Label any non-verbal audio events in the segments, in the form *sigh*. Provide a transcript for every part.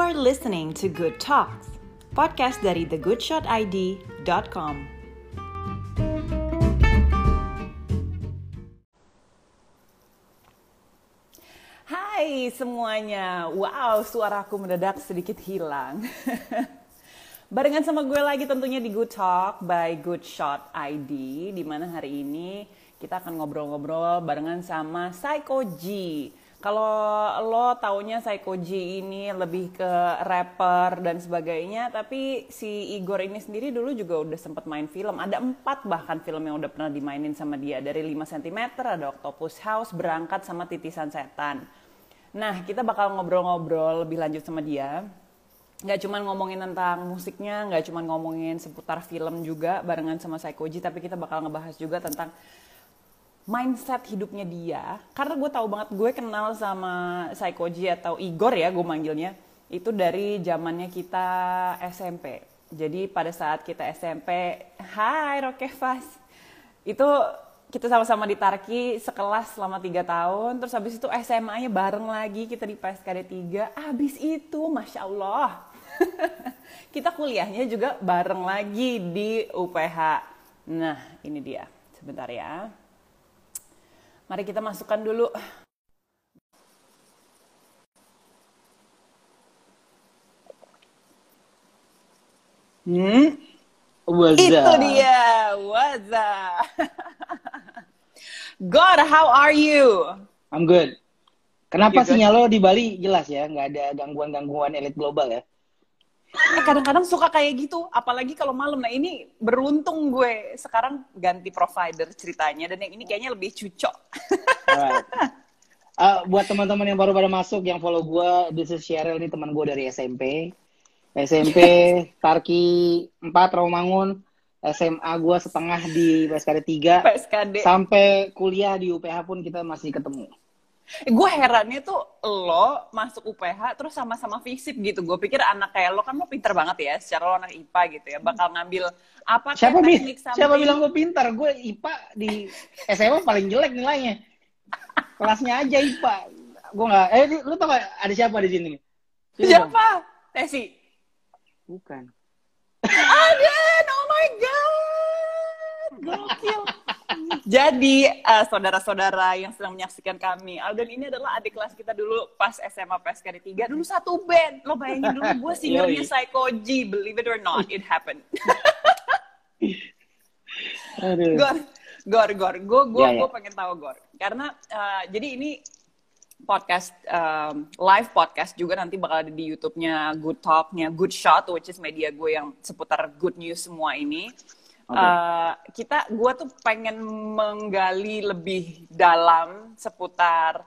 You are listening to Good Talks, podcast dari thegoodshotid.com. Hai semuanya, wow suaraku mendadak sedikit hilang. *laughs* Barengan sama gue lagi tentunya di Good Talk by Good Shot ID, di mana hari ini kita akan ngobrol-ngobrol barengan sama Psycho G. Kalau lo taunya G ini lebih ke rapper dan sebagainya, tapi si Igor ini sendiri dulu juga udah sempat main film. Ada empat bahkan film yang udah pernah dimainin sama dia. Dari 5 cm ada Octopus House, Berangkat sama Titisan Setan. Nah, kita bakal ngobrol-ngobrol lebih lanjut sama dia. Nggak cuma ngomongin tentang musiknya, nggak cuma ngomongin seputar film juga barengan sama G, tapi kita bakal ngebahas juga tentang mindset hidupnya dia karena gue tahu banget gue kenal sama Psychoji atau Igor ya gue manggilnya itu dari zamannya kita SMP jadi pada saat kita SMP Hai Rokevas. Itu kita sama-sama di Tarki sekelas selama tiga tahun terus habis itu SMA-nya bareng lagi kita di PSKD 3 habis itu Masya Allah *laughs* kita kuliahnya juga bareng lagi di UPH nah ini dia sebentar ya Mari kita masukkan dulu. Hmm? Waza. Itu dia, Waza. *laughs* God, how are you? I'm good. Kenapa sinyal lo di Bali jelas ya, nggak ada gangguan-gangguan elit global ya? Eh kadang-kadang suka kayak gitu, apalagi kalau malam. Nah ini beruntung gue sekarang ganti provider ceritanya dan yang ini kayaknya lebih cucok. Alright. Uh, *laughs* buat teman-teman yang baru pada masuk, yang follow gue, this is Cheryl, ini teman gue dari SMP. SMP, Tarki *laughs* 4, Rawamangun. SMA gue setengah di PSKD 3. PSKD. Sampai kuliah di UPH pun kita masih ketemu. Gue herannya tuh lo masuk UPH terus sama-sama fisip gitu. Gue pikir anak kayak lo kan lo pinter banget ya, secara lo anak IPA gitu ya, bakal ngambil apa siapa teknik bi siapa bilang gue pintar? Gue IPA di SMA paling jelek nilainya. Kelasnya aja IPA. Gue nggak. Eh, lu tau gak ada siapa di sini? Siapa? Tesi. Bukan. Aden, oh my god, gokil. Jadi uh, saudara-saudara yang sedang menyaksikan kami, Alden ini adalah adik kelas kita dulu pas SMA PSKD 3, dulu satu band. Lo bayangin dulu gue seniornya Psycho G, believe it or not, it happened. *laughs* Gor, Gor, Gor, gue gue ya. gue pengen tahu Gor, karena uh, jadi ini podcast um, live podcast juga nanti bakal ada di YouTube-nya Good Talk-nya Good Shot, which is media gue yang seputar good news semua ini. Oke. Uh, kita, gue tuh pengen menggali lebih dalam seputar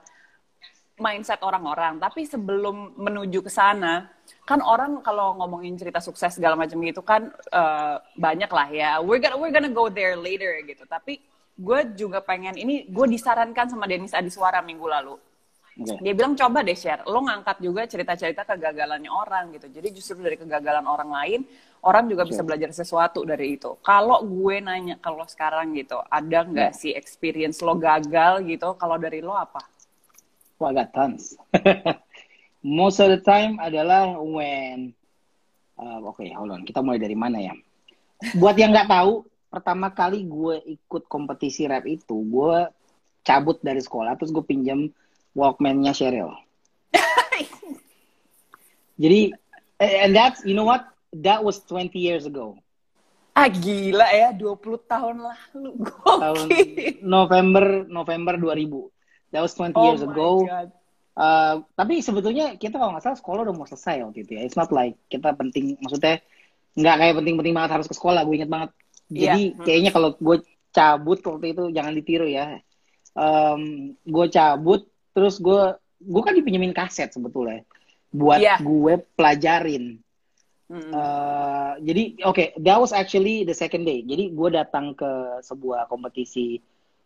mindset orang-orang. Tapi sebelum menuju ke sana, kan orang kalau ngomongin cerita sukses segala macam gitu kan uh, banyak lah ya. We're gonna we're gonna go there later gitu. Tapi gue juga pengen ini gue disarankan sama Denis Adiswara minggu lalu. Oke. Dia bilang coba deh share, lo ngangkat juga cerita-cerita kegagalannya orang gitu. Jadi justru dari kegagalan orang lain, orang juga bisa Sure. belajar sesuatu dari itu. Kalau gue nanya kalau sekarang gitu, ada nggak sih experience lo gagal gitu? Kalau dari lo apa? Wah, got tons. *laughs* Most of the time adalah when uh, oke, hold on. Kita mulai dari mana ya? Buat yang nggak tahu, pertama kali gue ikut kompetisi rap itu, gue cabut dari sekolah, terus gue pinjam Walkman-nya Cheryl. *laughs* Jadi, eh, and that's, you know what? That was 20 years ago. Ah gila ya, 20 tahun lalu. *laughs* Tahun Gokil. November, November 2000. That was 20 Oh years my ago. God. Uh, tapi sebetulnya kita kalau nggak salah sekolah udah mau selesai waktu itu ya. It's not like kita penting, maksudnya nggak kayak penting-penting banget harus ke sekolah. Gue inget banget. Jadi Iya. kayaknya kalau gue cabut waktu itu jangan ditiru ya. Um, gue cabut, terus gue gue kan dipinjemin kaset sebetulnya buat Iya. gue pelajarin. Mm-mm. Uh, jadi oke, that was actually the second day. Jadi gue datang ke sebuah kompetisi,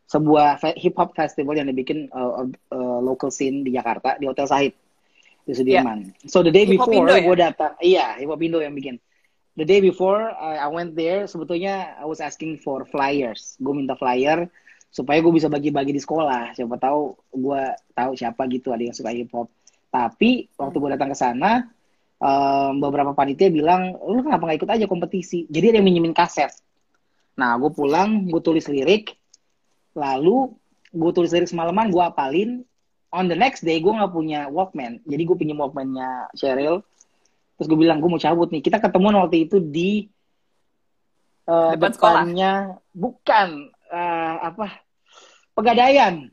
sebuah hip hop festival yang dibikin uh, uh, local scene di Jakarta di Hotel Sahid di Sudirman. So the day Hip Hop before Indo ya? gue datang, iya hip hop Indo yang bikin. The day before I, I went there, sebetulnya I was asking for flyers. Gue minta flyer supaya gue bisa bagi-bagi di sekolah. Siapa tahu gue tahu siapa gitu ada yang suka hip hop. Tapi waktu gue datang ke sana, um, beberapa panitia bilang lu kenapa nggak ikut aja kompetisi? Jadi ada yang minjemin kaset. Nah gue pulang gue tulis lirik lalu gue tulis lirik semalaman gue apalin. On the next day gue nggak punya Walkman. Jadi gue pinjam Walkmannya Cheryl terus gue bilang gue mau cabut nih. Kita ketemu waktu itu di uh, Depan depannya bukan uh, apa pegadaian.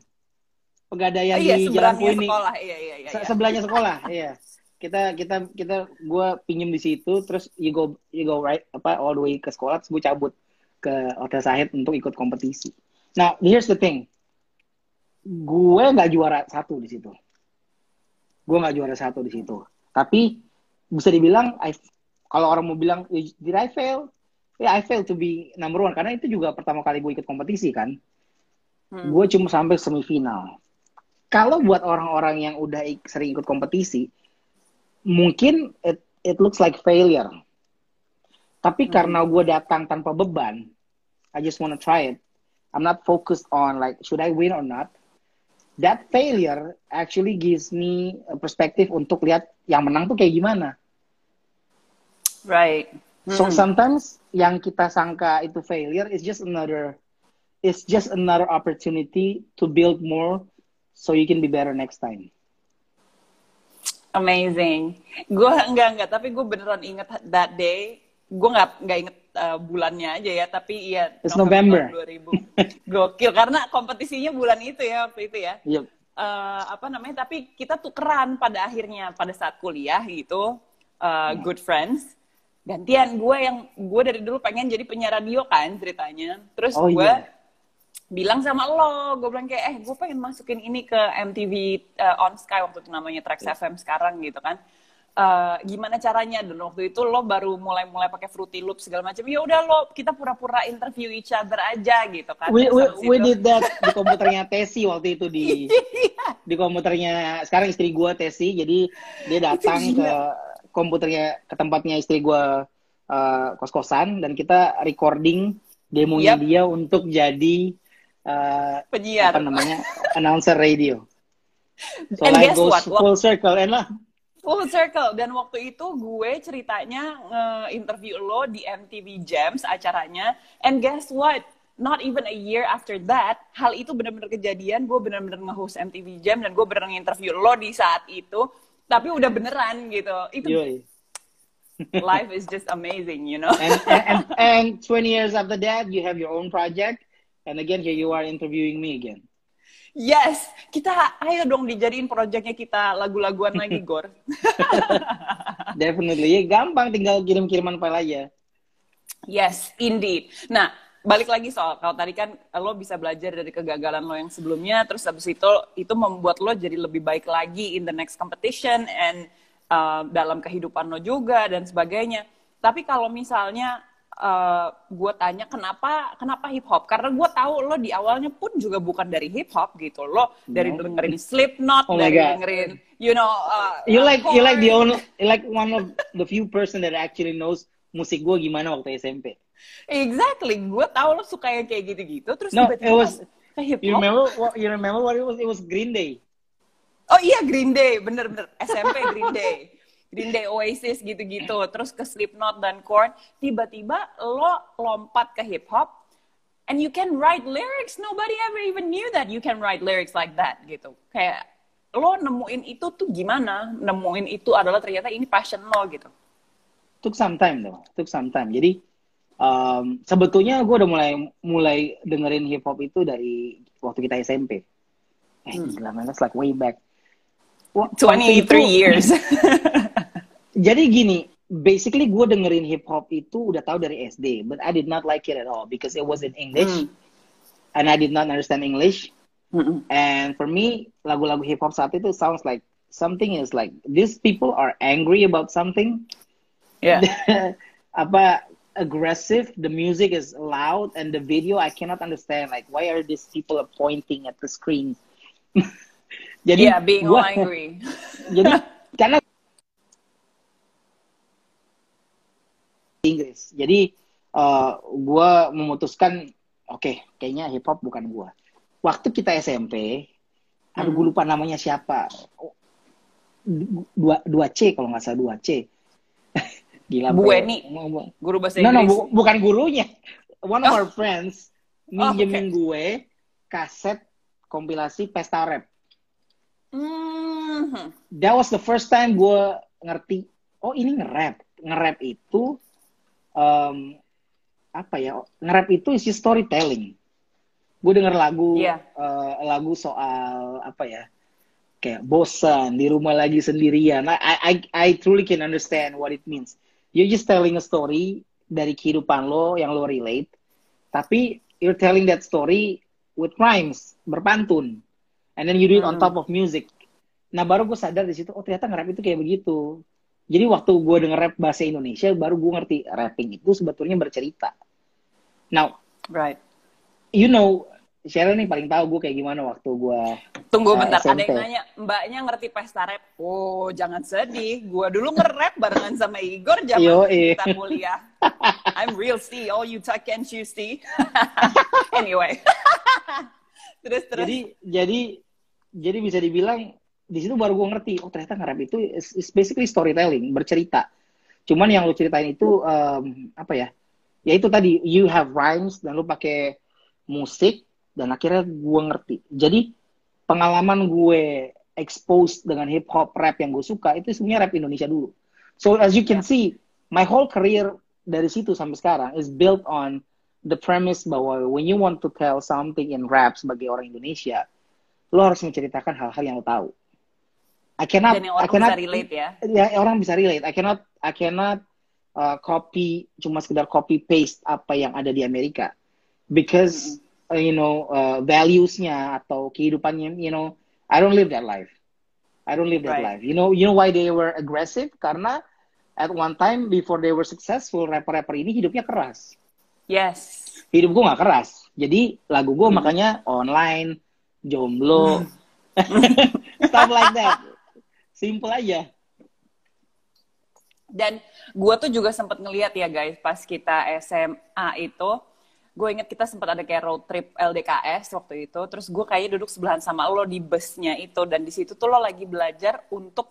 Pegadaian Oh, iya, di Jalan Kuning sekolah. Iya, iya, iya. Se- iya. sebelahnya sekolah iya. Kita kita kita gue pinjem di situ terus you go you go right apa all the way ke sekolah terus gue cabut ke hotel Sahid untuk ikut kompetisi. Nah here's the thing. Gue nggak juara satu di situ. Gue nggak juara satu di situ. Tapi bisa dibilang I, kalau orang mau bilang did I fail ya I fail to be number one. Karena itu juga pertama kali gue ikut kompetisi kan? Hmm. gue cuma sampai semifinal. Kalau buat orang-orang yang udah ik- sering ikut kompetisi mungkin it, it looks like failure. Tapi Hmm. karena gue datang tanpa beban I just wanna try it. I'm not focused on like should I win or not. That failure actually gives me a perspective untuk lihat yang menang tuh kayak gimana. Right. So Hmm. sometimes yang kita sangka itu failure is just another it's just another opportunity to build more so you can be better next time. Amazing. Gue enggak enggak, tapi gue beneran inget that day. Gue nggak nggak inget uh, bulannya aja ya, tapi iya. It's November. tahun *laughs* 2000. Gokil karena kompetisinya bulan itu ya waktu itu ya. Yep. Eh, apa namanya? Tapi kita tukeran pada akhirnya pada saat kuliah gitu, uh, good friends. Gantian gue yang gue dari dulu pengen jadi penyiar radio kan ceritanya. Terus Oh, gue iya. bilang sama lo, gue bilang kayak, eh gue pengen masukin ini ke MTV uh, On Sky waktu itu namanya Trax FM sekarang gitu kan. Eh, gimana caranya? Dan waktu itu lo baru mulai-mulai pakai Fruity Loop segala macam. Ya udah lo kita pura-pura interview each other aja gitu kan. We, we, we did that di *laughs* komputernya Tesi waktu itu di di komputernya sekarang istri gua Tesi jadi dia datang ke. Komputernya ke tempatnya istri gua uh, kos-kosan dan kita recording demonya Yap. dia untuk jadi uh, penyiar. apa namanya announcer radio. *laughs* So And like guess goes what? full circle and lah. Full circle dan waktu itu gue ceritanya nge-interview lo di MTV Jams acaranya and guess what not even a year after that hal itu benar-benar kejadian gue benar-benar nge-host MTV Jam dan gue benar interview lo di saat itu tapi udah beneran gitu itu Yoi. life is just amazing you know And, and and 20 years after that you have your own project and again here you are interviewing me again. yes kita ayo dong dijadiin projectnya kita lagu-laguan lagi Gor *laughs* Definitely. Ya, gampang tinggal kirim-kiriman file aja. Yes, indeed. Nah, balik lagi soal kalau tadi kan lo bisa belajar dari kegagalan lo yang sebelumnya, terus habis itu itu membuat lo jadi lebih baik lagi in the next competition and uh, dalam kehidupan lo juga dan sebagainya. Tapi kalau misalnya uh, gue tanya kenapa kenapa hip hop? Karena gue tahu lo di awalnya pun juga bukan dari hip hop gitu. Lo dari No. dengerin Slipknot, Oh dari God. dengerin you know uh, You like you like the only you like one of the few person that actually knows musik gue gimana waktu SMP. Exactly, gue tahu lo suka yang kayak gitu-gitu, terus No, tiba-tiba it was- ke hip You remember what you remember what it was? It was Green Day. Oh iya Green Day, bener-bener SMP Green Day, Green Day Oasis gitu-gitu, terus ke Slipknot dan Korn. Tiba-tiba lo lompat ke hip hop, and you can write lyrics. Nobody ever even knew that you can write lyrics like that gitu. Kayak lo nemuin itu tuh gimana? Nemuin itu adalah ternyata ini passion lo gitu. Took some time though. Took some time. Jadi um, sebetulnya gue udah mulai mulai dengerin hip hop itu dari waktu kita SMP. Eh, Hmm. gila man, that's like way back. Wa- 23 waktu itu- years. *laughs* Jadi gini, basically gue dengerin hip hop itu udah tahu dari SD, but I did not like it at all because it was in English Hmm. and I did not understand English. Mm-mm. And for me, lagu-lagu hip hop saat itu sounds like something is like these people are angry about something. yeah. *laughs* Apa aggressive, the music is loud and the video I cannot understand like why are these people pointing at the screen. *laughs* Jadi yeah, being gua- angry. *laughs* jadi karena Inggris. Jadi eh gue memutuskan, oke, kayaknya hip hop bukan gue. Waktu kita SMP, aduh Hmm. gue lupa namanya siapa. Dua, dua C kalau nggak salah dua C. *laughs* Gila. Bu. Eni. Guru bahasa No, no, Inggris. bu- bukan gurunya. One of Oh. our friends Oh, minjemin gue kaset kompilasi pesta rap. Hmm. That was the first time gue ngerti, oh ini nge-rap. Nge-rap itu, um, apa ya, nge-rap itu isi storytelling. Gue denger lagu, Iya. eh, lagu soal, apa ya, kayak bosan, di rumah lagi sendirian. I, I, I truly can understand what it means. You're just telling a story dari kehidupan lo yang lo relate, tapi you're telling that story with rhymes, berpantun. And then you do it on Hmm. top of music. Nah baru gue sadar di situ, oh ternyata nge-rap itu kayak begitu. Jadi waktu gue denger rap bahasa Indonesia, baru gue ngerti rapping itu sebetulnya bercerita. Now, Right. you know, Cheryl nih paling tahu gue kayak gimana waktu gue Tunggu Eh, bentar, ada SMP. yang nanya, mbaknya ngerti pesta rap? Oh, jangan sedih. Gua dulu nge-rap barengan sama Igor zaman Yoi. kita kuliah. *laughs* I'm real C, all you tech and you see. *laughs* anyway. *laughs* terus, terus. jadi jadi jadi bisa dibilang di situ baru gue ngerti oh ternyata nge-rap itu is, is basically storytelling bercerita cuman yang lu ceritain itu em, apa ya ya itu tadi you have rhymes dan lu pakai musik dan akhirnya gue ngerti jadi pengalaman gue expose dengan hip hop rap yang gue suka itu sebenarnya rap Indonesia dulu so as you can see my whole career dari situ sampai sekarang is built on the premise bahwa when you want to tell something in rap sebagai orang Indonesia, lo harus menceritakan hal-hal yang lo tahu. I cannot, Dan yang I orang cannot, bisa relate ya. ya orang bisa relate. I cannot, I cannot uh, copy cuma sekedar copy paste apa yang ada di Amerika, because uh, you know uh, values-nya atau kehidupannya, you know, I don't live that life. I don't live that Right. life. You know, you know why they were aggressive? Karena at one time before they were successful, rapper-rapper ini hidupnya keras Yes. hidup gue nggak keras. Jadi lagu gue makanya online, jomblo, *laughs* stuff like that. Simple aja. Dan gue tuh juga sempat ngeliat ya guys, pas kita SMA itu, gue inget kita sempat ada kayak road trip LDKS waktu itu, terus gue kayaknya duduk sebelahan sama lo di busnya itu, dan di situ tuh lo lagi belajar untuk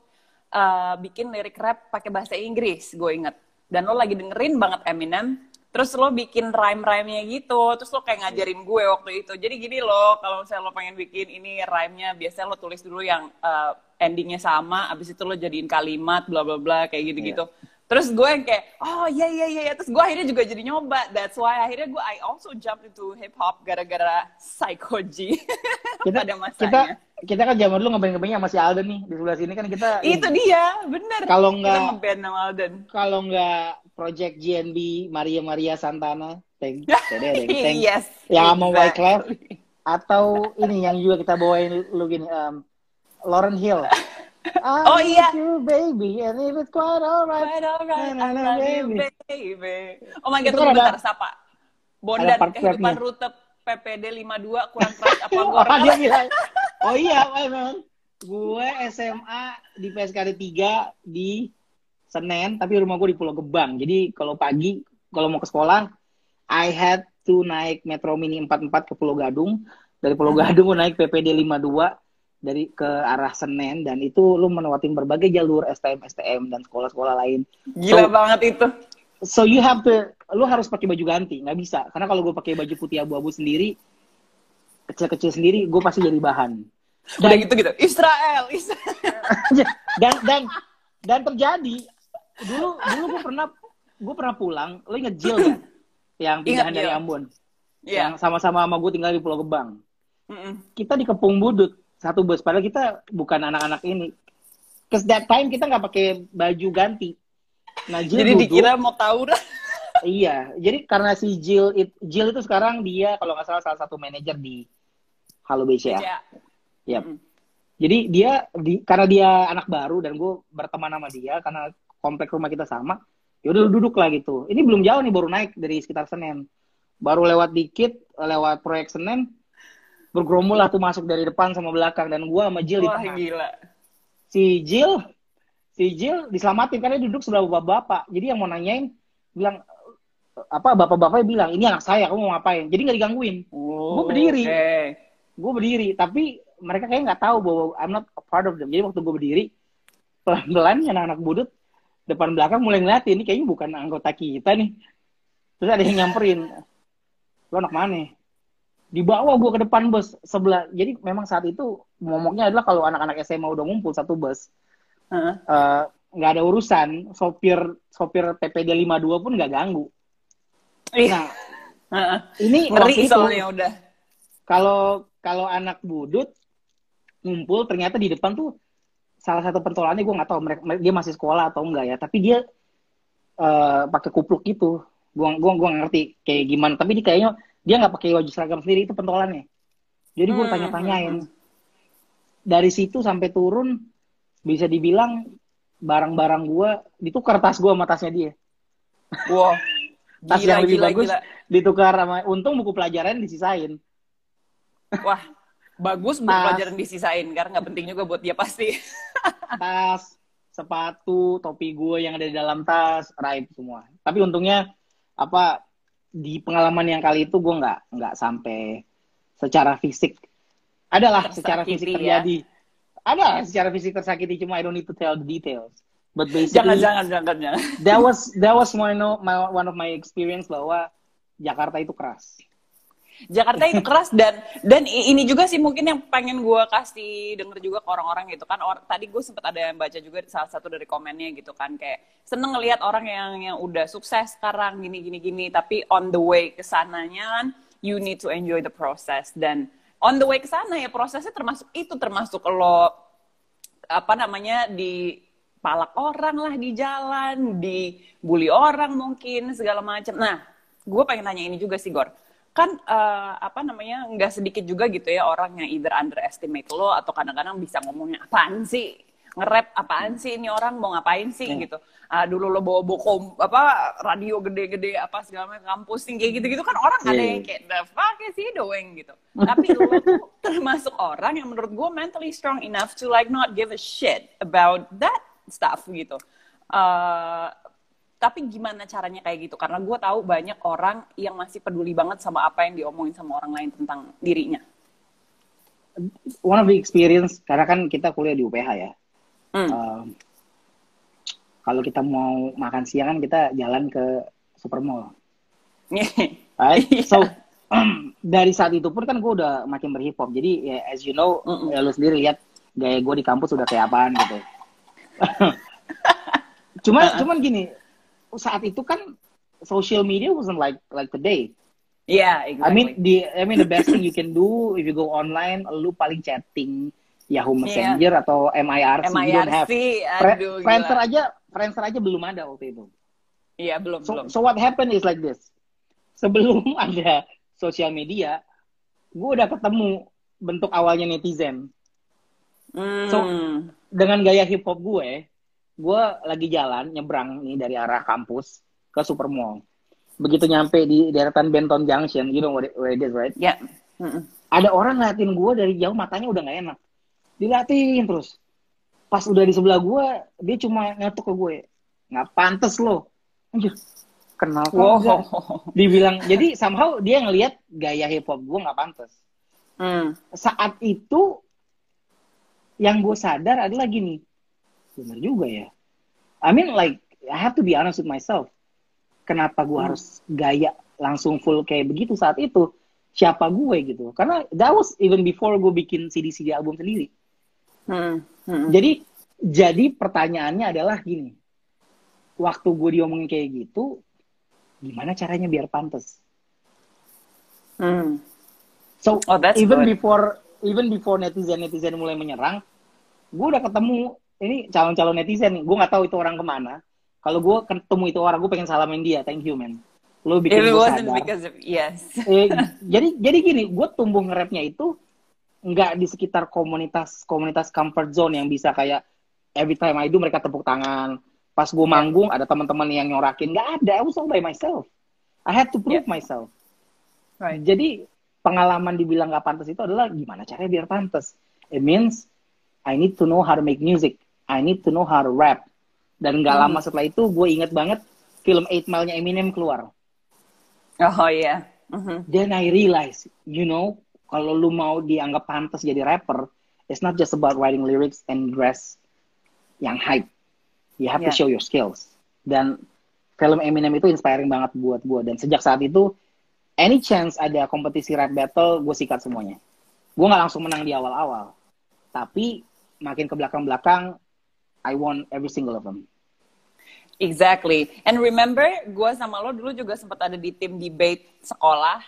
uh, bikin lirik rap pakai bahasa Inggris, gue inget. Dan lo lagi dengerin banget Eminem, terus lo bikin rhyme-rhyme-nya gitu, terus lo kayak ngajarin gue waktu itu. Jadi gini lo, kalau misalnya lo pengen bikin ini rhyme-nya, biasanya lo tulis dulu yang uh, endingnya sama, abis itu lo jadiin kalimat, bla bla bla, kayak gitu-gitu. Terus gue yang kayak, oh iya iya iya, terus gue akhirnya juga jadi nyoba. That's why akhirnya gue, I also jump into hip hop gara-gara Psycho G *laughs* Kita, pada kita, masanya. kita kan zaman dulu ngeband-ngebandnya sama si Alden nih di sebelah sini kan kita. Itu dia, bener. Kalau Kita nggak- ngeband sama Alden. Kalau nggak Project GNB Maria Maria Santana, teng, *laughs* teng, yes. yang sama exactly. Wyclef, atau ini yang juga kita bawain lu gini, um, Lauren Hill. *laughs* I Oh, iya. you, baby, and if it's quite alright. Right, alright, I love you, baby. Oh my god, Itu ada- bentar, Sapa. Bondan, kehidupan rute PPD 52 kurang keras apa *laughs* Oh, gor? dia bilang, oh iya emang gue SMA di PSKD 3 di Senen, tapi rumah gue di Pulau Gebang. Jadi kalau pagi, kalau mau ke sekolah, I had to naik Metro Mini 44 ke Pulau Gadung. Dari Pulau Gadung gue naik PPD 52 dari ke arah Senen dan itu lu menewatin berbagai jalur STM STM dan sekolah-sekolah lain. Gila So- banget itu. So you have to, lu harus pakai baju ganti, nggak bisa. Karena kalau gue pakai baju putih abu-abu sendiri, kecil-kecil sendiri, gue pasti jadi bahan. Udah gitu gitu. Israel, Israel. *laughs* dan dan dan terjadi dulu dulu gue pernah gue pernah pulang lo inget Jill kan *clears throat* yang pindahan dari. Ambon Iya. yang sama-sama sama gue tinggal di Pulau Gebang Mm-mm. kita di Kepung Budut satu bus padahal kita bukan anak-anak ini Cause that time kita nggak pakai baju ganti nah Jill Jadi duduk dikira mau tawuran. *laughs* iya jadi karena si Jill it- Jill itu sekarang dia kalau nggak salah salah satu manajer di Halo BCA Ya. Yap. Mm-mm. Jadi dia di, karena dia anak baru dan gue berteman sama dia karena komplek rumah kita sama. Ya udah lu duduk lah gitu. Ini belum jauh nih baru naik dari sekitar Senen. Baru lewat dikit lewat proyek Senen bergerombol lah tuh masuk dari depan sama belakang dan gue sama Jill di tengah. gila. Si Jill si Jill diselamatin karena duduk sebelah bapak-bapak. Jadi yang mau nanyain bilang apa bapak-bapaknya bilang ini anak saya kamu mau ngapain jadi nggak digangguin Oh, Gua berdiri. oke. gue berdiri tapi mereka kayak nggak tahu bahwa I'm not a part of them jadi waktu gue berdiri pelan-pelan anak-anak budut depan belakang mulai ngeliatin ini kayaknya bukan anggota kita nih terus ada yang nyamperin lo anak mana dibawa gue ke depan bus sebelah. Jadi memang saat itu momoknya adalah kalau anak-anak SMA udah ngumpul satu bus eh, nggak ada urusan. Sopir sopir PPD 52 pun nggak ganggu. Nah *laughs* heeh. ini ngeri itu soalnya udah. kalau kalau anak budut ngumpul ternyata di depan tuh salah satu pentolannya gue nggak tahu mereka dia masih sekolah atau enggak ya. Tapi dia eh, pakai kupluk gitu. Gue gua gua nggak ngerti kayak gimana. Tapi dia kayaknya dia nggak pakai baju seragam sendiri itu pentolannya jadi gue Hmm, tanya-tanyain dari situ sampai turun bisa dibilang barang-barang gue ditukar tas gue sama tasnya dia Wow. *laughs* tas Gila, yang lebih gila, bagus gila. ditukar sama untung buku pelajaran disisain Wah, bagus buat Tas. pelajaran disisain karena nggak penting juga buat dia pasti. *laughs* tas, sepatu, topi gue yang ada di dalam tas, raib semua. Tapi untungnya apa di pengalaman yang kali itu gue nggak nggak sampai secara fisik. Adalah secara fisik Tersakiti ya. terjadi. Ada secara fisik tersakiti cuma I don't need to tell the details. But *laughs* basically jangan, jangan, jangan, jangan. that was that was one of my one of my experience bahwa Jakarta itu keras. Jakarta itu keras dan dan ini juga sih mungkin yang pengen gue kasih denger juga ke orang-orang gitu kan. Or, tadi gue sempet ada yang baca juga salah satu dari komennya gitu kan kayak seneng ngelihat orang yang yang udah sukses sekarang gini gini gini tapi on the way ke sananya kan you need to enjoy the process dan on the way ke sana ya prosesnya termasuk itu termasuk lo apa namanya di palak orang lah di jalan, dibully orang mungkin segala macam. Nah, gue pengen tanya ini juga sih Gor. Kan eh, apa namanya nggak sedikit juga gitu ya orang yang either underestimate lo atau kadang-kadang bisa ngomongnya apaan sih nge-rap apaan sih ini orang mau ngapain sih gitu. Ah, dulu lo bawa bokom apa radio gede-gede apa segala macam kampus kayak gitu-gitu kan orang ada Iya. yang kayak the fuck is he doing gitu. Tapi lo tuh *laughs* termasuk orang yang menurut gue mentally strong enough to like not give a shit about that stuff gitu. Eh, tapi gimana caranya kayak gitu? Karena gue tahu banyak orang yang masih peduli banget sama apa yang diomongin sama orang lain tentang dirinya. One of the experience karena kan kita kuliah di UPH ya. Hmm. Um, kalau kita mau makan siang kan kita jalan ke Supermall. *laughs* Right? Iya. So *clears throat* dari saat itu pun kan gue udah makin berhip hop. Jadi ya, as you know, Mm-mm. ya, lu sendiri lihat gaya gue di kampus udah kayak apaan gitu. *laughs* Cuma cuman gini, saat itu kan social media wasn't like like today. Iya, I exactly. mean the I mean the best thing you can do if you go online, lu paling chatting Yahoo Messenger atau MIRC. You don't have MIRC, aduh Friendster aja, Friendster aja belum ada waktu itu. Iya, belum, belum. So, so what happened is like this. Sebelum *laughs* ada sosial media, gue udah ketemu bentuk awalnya netizen. Hmm. so- Dengan gaya hip hop gue, gue lagi jalan nyebrang nih dari arah kampus ke Supermall. Begitu nyampe di deretan Benton Junction, you know what it, where it is, right? ya. Mm-mm. Ada orang ngeliatin gue dari jauh matanya udah nggak enak. Diliatin terus. Pas udah di sebelah gue, dia cuma nyatuk ke gue. Nggak pantes lo. Anjir, kenal Wow. kagak? dibilang jadi somehow dia ngelihat gaya hip hop gue nggak pantas Hmm. saat itu yang gue sadar adalah gini bener juga ya I mean like I have to be honest with myself kenapa gue Hmm. harus gaya langsung full kayak begitu saat itu siapa gue gitu karena that was even before gue bikin CD CD album sendiri Hmm. Hmm. jadi jadi pertanyaannya adalah gini waktu gue diomongin kayak gitu gimana caranya biar pantas Hmm. So Oh, that's even good. before even before netizen netizen mulai menyerang, gue udah ketemu ini calon-calon netizen nih. Gue nggak tahu itu orang ke mana. Kalau gue ketemu itu orang, gue pengen salamin dia. Thank you man. Lo bikin If it gue sadar. because of yes. *laughs* Eh, jadi jadi gini, gue tumbuh nge-rapnya itu nggak di sekitar komunitas komunitas comfort zone yang bisa kayak every time I do mereka tepuk tangan. Pas gue manggung ada teman-teman yang nyorakin. Nggak ada. I was all by myself. I had to prove myself. Right. Jadi pengalaman dibilang gak pantas itu adalah gimana caranya biar pantas. It means I need to know how to make music. I need to know how to rap. Dan gak Hmm. lama setelah itu gue inget banget film 8 Mile-nya Eminem keluar. Oh iya. Mhm. Then I realize, you know, kalau lu mau dianggap pantas jadi rapper, it's not just about writing lyrics and dress yang hype. You have to Yeah. show your skills. Dan film Eminem itu inspiring banget buat gue. Dan sejak saat itu, any chance ada kompetisi rap battle, gue sikat semuanya. Gue nggak langsung menang di awal-awal. Tapi makin ke belakang-belakang, I won every single of them. Exactly. And remember, gue sama lo dulu juga sempat ada di tim debate sekolah.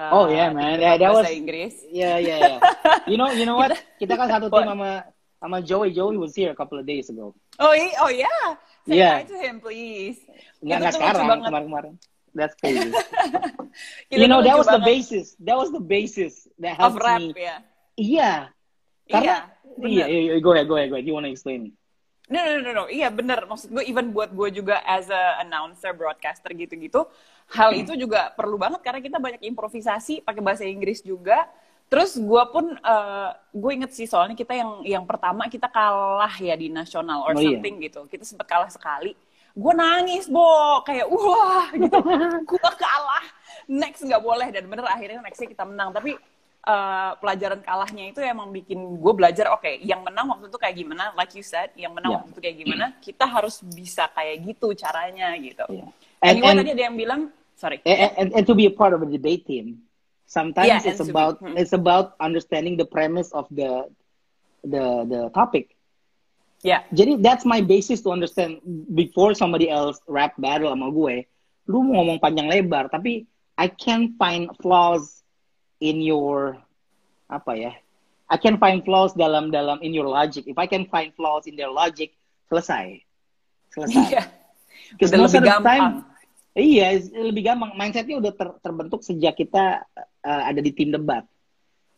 uh, Oh, yeah, man. Yeah, that was- Inggris. Yeah, yeah, yeah. you know, you know what? *laughs* Kita kan satu tim sama sama Joey. Joey was here a couple of days ago. Oh, oh yeah. Say Yeah. hi to him, please. Nggak, nggak sekarang, kemarin-kemarin. That's crazy. *laughs* You know, that was the banget. basis. That was the basis that of helped rap me. ya. Iya. Karena, Iya, bener. iya, iya, go ahead, go ahead, go ahead. You wanna explain? No, no, no, no. Iya bener. Maksud gue even buat gue juga as a announcer, broadcaster gitu-gitu, hal itu juga perlu banget karena kita banyak improvisasi pakai bahasa Inggris juga. Terus gue pun, eh, gue inget sih soalnya kita yang yang pertama kita kalah ya di nasional or Oh, iya. something gitu. Kita sempat kalah sekali. Gue nangis, Bo. Kayak, wah gitu. *laughs* gue kalah. Next nggak boleh. Dan bener akhirnya nextnya kita menang. Tapi eh, pelajaran kalahnya itu emang bikin gue belajar oke yang menang waktu itu kayak gimana? Like you said yang menang Yeah. waktu itu kayak gimana? Kita harus bisa kayak gitu caranya gitu. Yeah. and, anyway, and- tadi ada yang bilang? Sorry. And, and, and to be a part of a debate team sometimes Yeah, it's to be- about hmm. it's about understanding the premise of the the the topic. Ya jadi that's my basis to understand before somebody else rap battle sama gue. Lu mau ngomong panjang lebar tapi I can find flaws in your apa ya I can find flaws dalam dalam in your logic if I can find flaws in their logic selesai selesai iya Udah most lebih gampang. time, iya, lebih gampang. Mindsetnya udah ter- terbentuk sejak kita uh, ada di tim debat.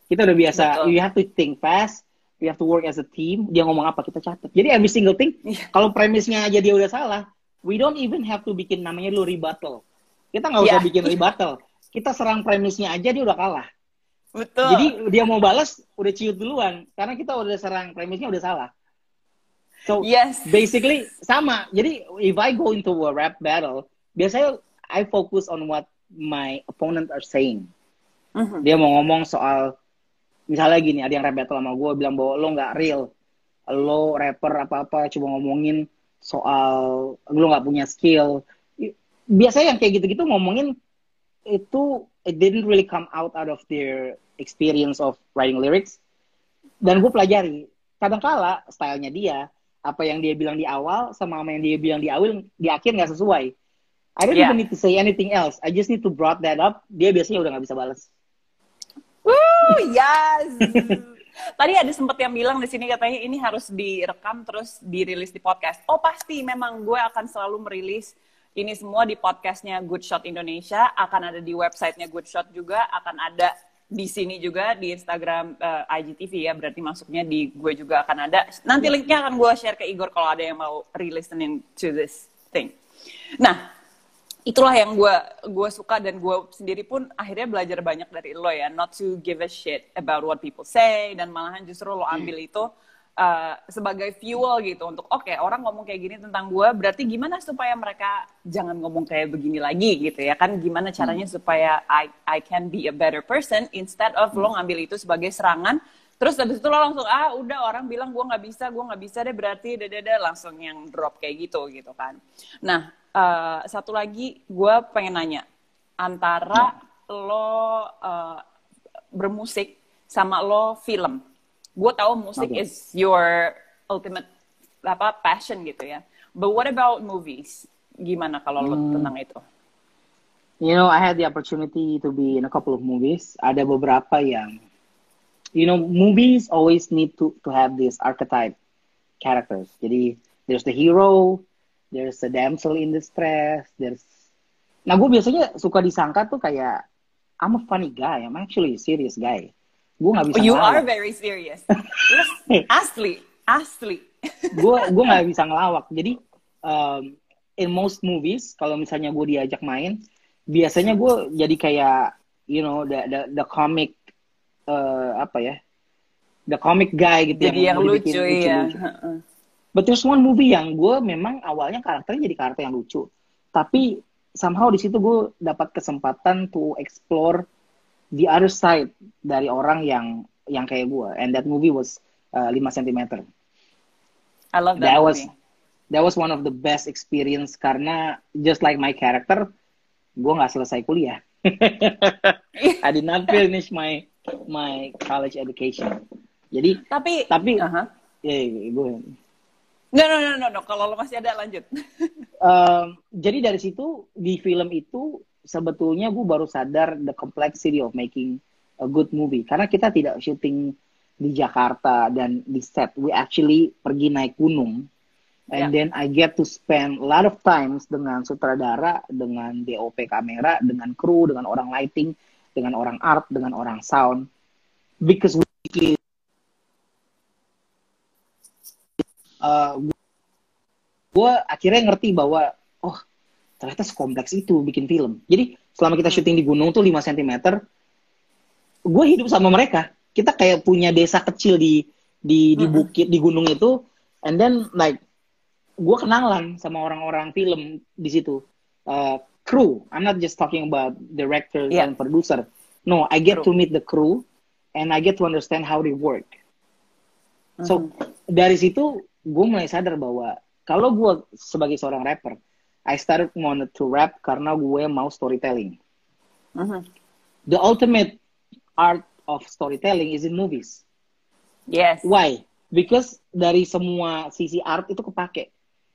Kita udah biasa, Betul. you have to think fast, you have to work as a team. Dia ngomong apa, kita catat. Jadi every single thing, Iya. kalau premisnya aja dia udah salah, we don't even have to bikin namanya dulu rebuttal. Kita nggak usah Iya. bikin *laughs* rebuttal. Kita serang premisnya aja, dia udah kalah. betul Jadi dia mau balas, udah ciut duluan. Karena kita udah serang premisnya udah salah. So, yes basically sama. Jadi if I go into a rap battle, biasanya I focus on what my opponent are saying. Mhm. Dia mau ngomong soal misalnya gini, ada yang rap battle sama gue bilang bahwa lo nggak real, lo rapper apa-apa cuma ngomongin soal lo nggak punya skill. Biasanya yang kayak gitu-gitu ngomongin itu it didn't really come out out of their experience of writing lyrics. Dan gue pelajari, kadangkala stylenya dia, apa yang dia bilang di awal sama apa yang dia bilang di awal di akhir nggak sesuai. I don't Yeah. even need to say anything else. I just need to brought that up. Dia biasanya udah nggak bisa balas. Woo, yes. *laughs* Tadi ada sempat yang bilang di sini katanya ini harus direkam terus dirilis di podcast. Oh pasti, memang gue akan selalu merilis ini semua di podcastnya Good Shot Indonesia, akan ada di websitenya Good Shot juga, akan ada di sini juga di Instagram eh, IGTV ya, berarti masuknya di gue juga akan ada. Nanti linknya akan gue share ke Igor kalau ada yang mau re-listening to this thing. Nah, itulah yang gue gue suka dan gue sendiri pun akhirnya belajar banyak dari lo ya. Not to give a shit about what people say. Dan malahan justru lo ambil itu uh, sebagai fuel gitu untuk oke orang ngomong kayak gini tentang gue berarti gimana supaya mereka jangan ngomong kayak begini lagi gitu ya? Kan gimana caranya supaya I I can be a better person instead of lo ngambil itu sebagai serangan? Terus habis itu lo langsung ah udah orang bilang gue nggak bisa gue nggak bisa deh berarti dada langsung yang drop kayak gitu gitu kan. Nah eh, satu lagi gue pengen nanya antara lo eh, bermusik sama lo film gue tahu musik Oke. is your ultimate apa passion gitu ya but what about movies gimana kalau lo Hmm. tentang itu You know, I had the opportunity to be in a couple of movies. Ada beberapa yang, you know, movies always need to to have this archetype characters. Jadi there's the hero, there's the damsel in distress, there's. Nah, gue biasanya suka disangka tuh kayak I'm a funny guy, I'm actually a serious guy. Gue nggak bisa you ngelawak. are very serious. *laughs* Asli asli. Gue *laughs* gue nggak bisa ngelawak. Jadi um, in most movies kalau misalnya gue diajak main biasanya gue jadi kayak you know the the, the comic uh, apa ya the comic guy gitu jadi yang mau lucu dibikin ya lucu-lucu. But there's one movie yang gue memang awalnya karakternya jadi karakter yang lucu. Tapi somehow di situ gue dapat kesempatan to explore the other side dari orang yang yang kayak gue and that movie was uh, 5 cm I love That that, was- movie. that was one of the best experience karena just like my character, gue nggak selesai kuliah. *laughs* I did not finish my my college education. Jadi tapi tapi uh-huh. ya yeah, gue No, no, no, no, no. Kalau lo masih ada, lanjut. *laughs* um, jadi dari situ, di film itu, sebetulnya gue baru sadar the complexity of making a good movie. Karena kita tidak syuting di Jakarta dan di set. We actually pergi naik gunung. And yeah. then I get to spend a lot of times dengan sutradara, dengan DOP kamera, dengan kru, dengan orang lighting, dengan orang art, dengan orang sound. Because we uh, gue akhirnya ngerti bahwa oh ternyata sekompleks itu bikin film. Jadi selama kita syuting di gunung tuh 5 cm, gue hidup sama mereka. Kita kayak punya desa kecil di di di bukit di gunung itu, and then like gue kenalan sama orang-orang film di situ, uh, crew. I'm not just talking about director yeah. and producer. No, I get crew. to meet the crew, and I get to understand how they work. So mm-hmm. dari situ gue mulai sadar bahwa kalau gue sebagai seorang rapper, I started wanted to rap karena gue mau storytelling. Uh-huh. The ultimate art of storytelling is in movies. Yes. Why? Because dari semua sisi art itu kepake.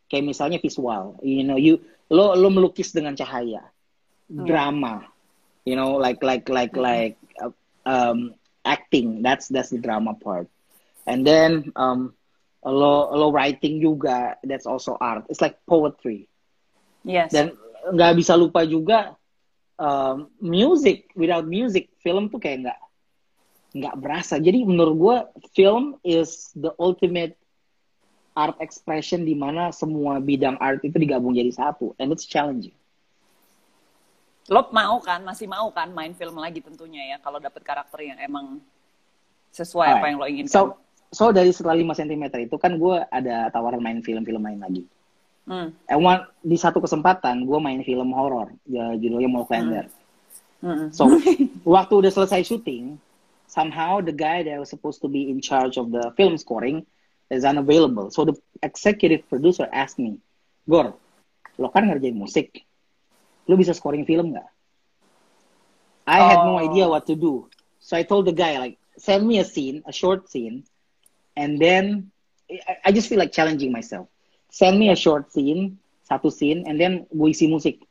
Kayak misalnya visual, you know, you lo lo melukis dengan cahaya, hmm. drama, you know, like like like hmm. like uh, um, acting. That's that's the drama part. And then um, lo lo writing juga that's also art it's like poetry yes dan nggak bisa lupa juga um, music without music film tuh kayak nggak nggak berasa jadi menurut gue film is the ultimate art expression di mana semua bidang art itu digabung jadi satu and it's challenging lo mau kan masih mau kan main film lagi tentunya ya kalau dapet karakter yang emang sesuai right. apa yang lo inginkan so so dari setelah 5 cm itu kan gue ada tawaran main film-film lain lagi. Hmm. And one, di satu kesempatan gue main film horor, ya, judulnya Molklander. Hmm. Hmm. So *laughs* waktu udah selesai syuting, somehow the guy that was supposed to be in charge of the film scoring is unavailable. So the executive producer asked me, Gor, lo kan ngerjain musik, lo bisa scoring film nggak? I oh. had no idea oh. what to do. So I told the guy like, send me a scene, a short scene, and then I, just feel like challenging myself. Send me a short scene, satu scene, and then gue isi musik.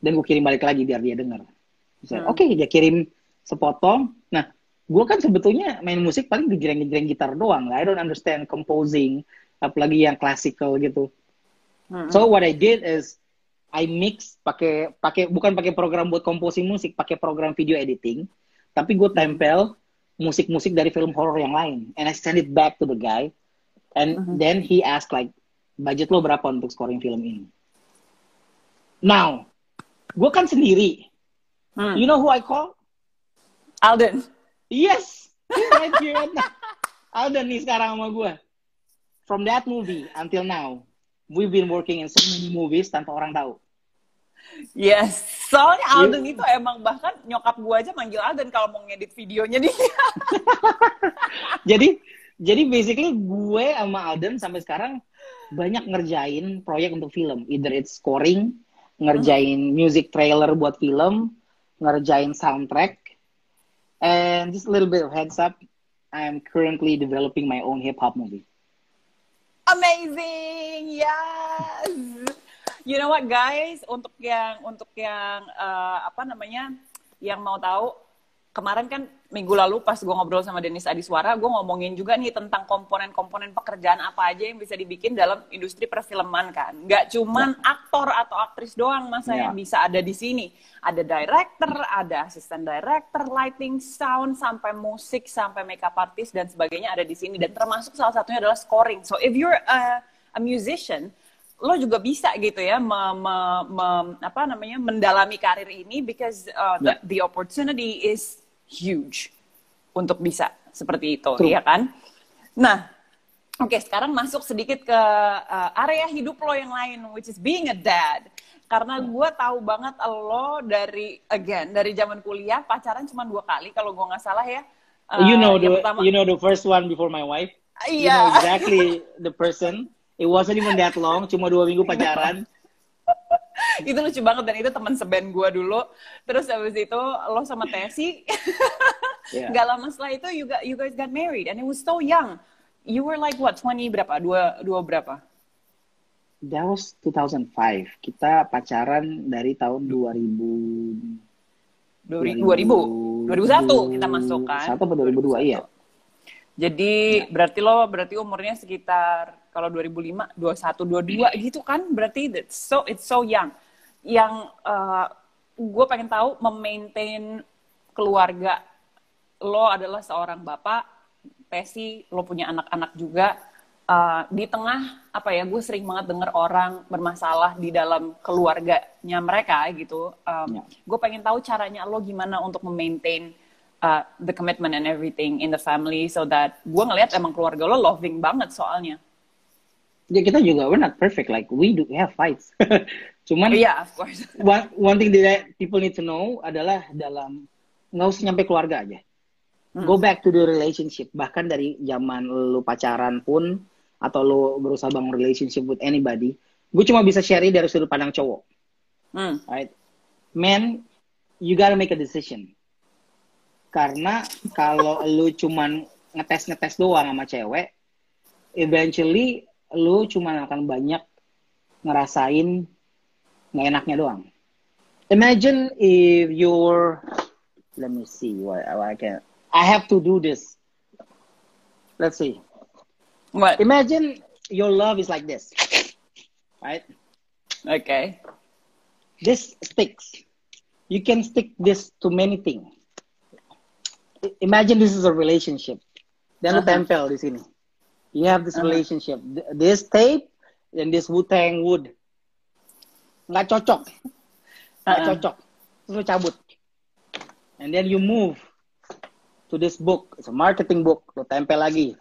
Dan gue kirim balik lagi biar dia denger. Hmm. Oke, okay, dia kirim sepotong. Nah, gue kan sebetulnya main musik paling gejreng-gejreng gitar doang. I don't understand composing, apalagi yang classical gitu. Hmm. So what I did is I mix pakai pakai bukan pakai program buat composing musik, pakai program video editing, tapi gue tempel musik-musik dari film horror yang lain and I send it back to the guy and uh-huh. then he asked like budget lo berapa untuk scoring film ini? Now gue kan sendiri. Hmm. you know who I call? Alden. Yes. *laughs* Alden nih sekarang sama gue from that movie until now we've been working in so many movies tanpa orang tahu. Yes, soalnya Alden yeah. itu emang bahkan nyokap gue aja manggil Alden kalau mau ngedit videonya dia. *laughs* jadi jadi basically gue sama Alden sampai sekarang banyak ngerjain proyek untuk film. Either it's scoring, ngerjain hmm. music trailer buat film, ngerjain soundtrack. And just a little bit of heads up, I'm currently developing my own hip hop movie. Amazing, yes you know what guys, untuk yang untuk yang uh, apa namanya, yang mau tahu kemarin kan minggu lalu pas gue ngobrol sama Denis Adiswara, gue ngomongin juga nih tentang komponen-komponen pekerjaan apa aja yang bisa dibikin dalam industri perfilman kan. Nggak cuman yeah. aktor atau aktris doang masa yeah. yang bisa ada di sini. Ada director, ada asisten director, lighting, sound, sampai musik, sampai makeup artist dan sebagainya ada di sini. Dan termasuk salah satunya adalah scoring. So if you're a, a musician, lo juga bisa gitu ya me, me, me, apa namanya mendalami karir ini because uh, the, yeah. the opportunity is huge untuk bisa seperti itu True. ya kan? Nah oke okay, sekarang masuk sedikit ke uh, area hidup lo yang lain which is being a dad. Karena gue tahu banget lo dari again dari zaman kuliah pacaran cuma dua kali kalau gue nggak salah ya. Uh, you know the pertama, you know the first one before my wife. Iya. yeah. you know exactly the person. It wasn't even that long, cuma dua minggu pacaran. *laughs* *laughs* itu lucu banget dan itu teman seben gue dulu. Terus habis itu lo sama Tesi, *laughs* Yeah. Gak lama setelah itu you, got, you guys got married and it was so young. You were like what 20 berapa? Dua dua berapa? That was 2005. Kita pacaran dari tahun 2000 2000 2001 kita masuk kan. Satu atau 2002 iya. Jadi berarti lo berarti umurnya sekitar kalau 2005 21 22 gitu kan berarti it's so it's so young. Yang uh, gue pengen tahu memaintain keluarga lo adalah seorang bapak, Tesi lo punya anak-anak juga. Uh, di tengah apa ya gue sering banget denger orang bermasalah di dalam keluarganya mereka gitu. Um, Ya. Gue pengen tahu caranya lo gimana untuk memaintain uh, the commitment and everything in the family so that gue ngelihat emang keluarga lo loving banget soalnya. Ya kita juga we're not perfect like we do we have fights. *laughs* Cuman Iya, of course. *laughs* one, one thing that people need to know adalah dalam nggak usah nyampe keluarga aja. Go back to the relationship. Bahkan dari zaman lu pacaran pun atau lu berusaha bangun relationship with anybody, gue cuma bisa share dari sudut pandang cowok. Hmm. right? Man, you gotta make a decision. Karena kalau lu cuman ngetes-ngetes doang sama cewek, eventually lu cuman akan banyak ngerasain nggak enaknya doang. Imagine if you're, let me see what, what I can, I have to do this. Let's see. What? Imagine your love is like this, right? Okay. this sticks. You can stick this to many things. Imagine this is a relationship. Then lu Uh-huh. tempel di sini. You have this Uh-huh. relationship. Th- This tape and this Wu-Tang wood. Nggak cocok. Nggak Uh-uh. cocok. Terus lu cabut. And then you move to this book. It's a marketing book. Lu tempel lagi.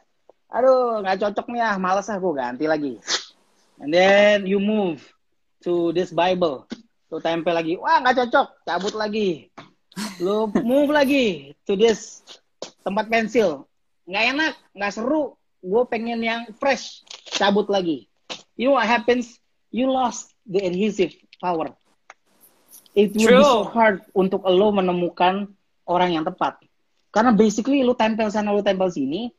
Aduh, nggak cocok nih ah. Males ah, gue ganti lagi. And then you move to this Bible. Lu tempel lagi. Wah, nggak cocok. Cabut lagi. Lu *laughs* move lagi to this tempat pensil. Nggak enak, nggak seru. Gue pengen yang fresh. Cabut lagi. You know what happens? You lost the adhesive power. It will be so True. hard untuk lo menemukan orang yang tepat. Karena basically lu tempel sana, lu tempel sini.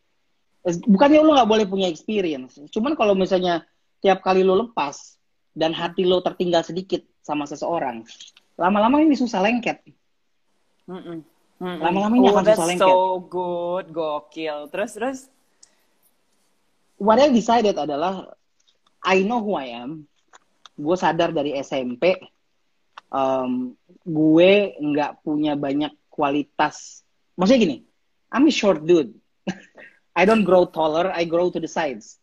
Bukannya lu nggak boleh punya experience. Cuman kalau misalnya tiap kali lu lepas dan hati lo tertinggal sedikit sama seseorang, lama-lama ini susah lengket. Mm-mm. Mm-mm. Lama-lama ini oh, akan that's susah lengket. so good, gokil. Terus terus. What I decided adalah I know who I am. Gue sadar dari SMP, um, gue nggak punya banyak kualitas. Maksudnya gini, I'm a short dude. *laughs* I don't grow taller, I grow to the sides.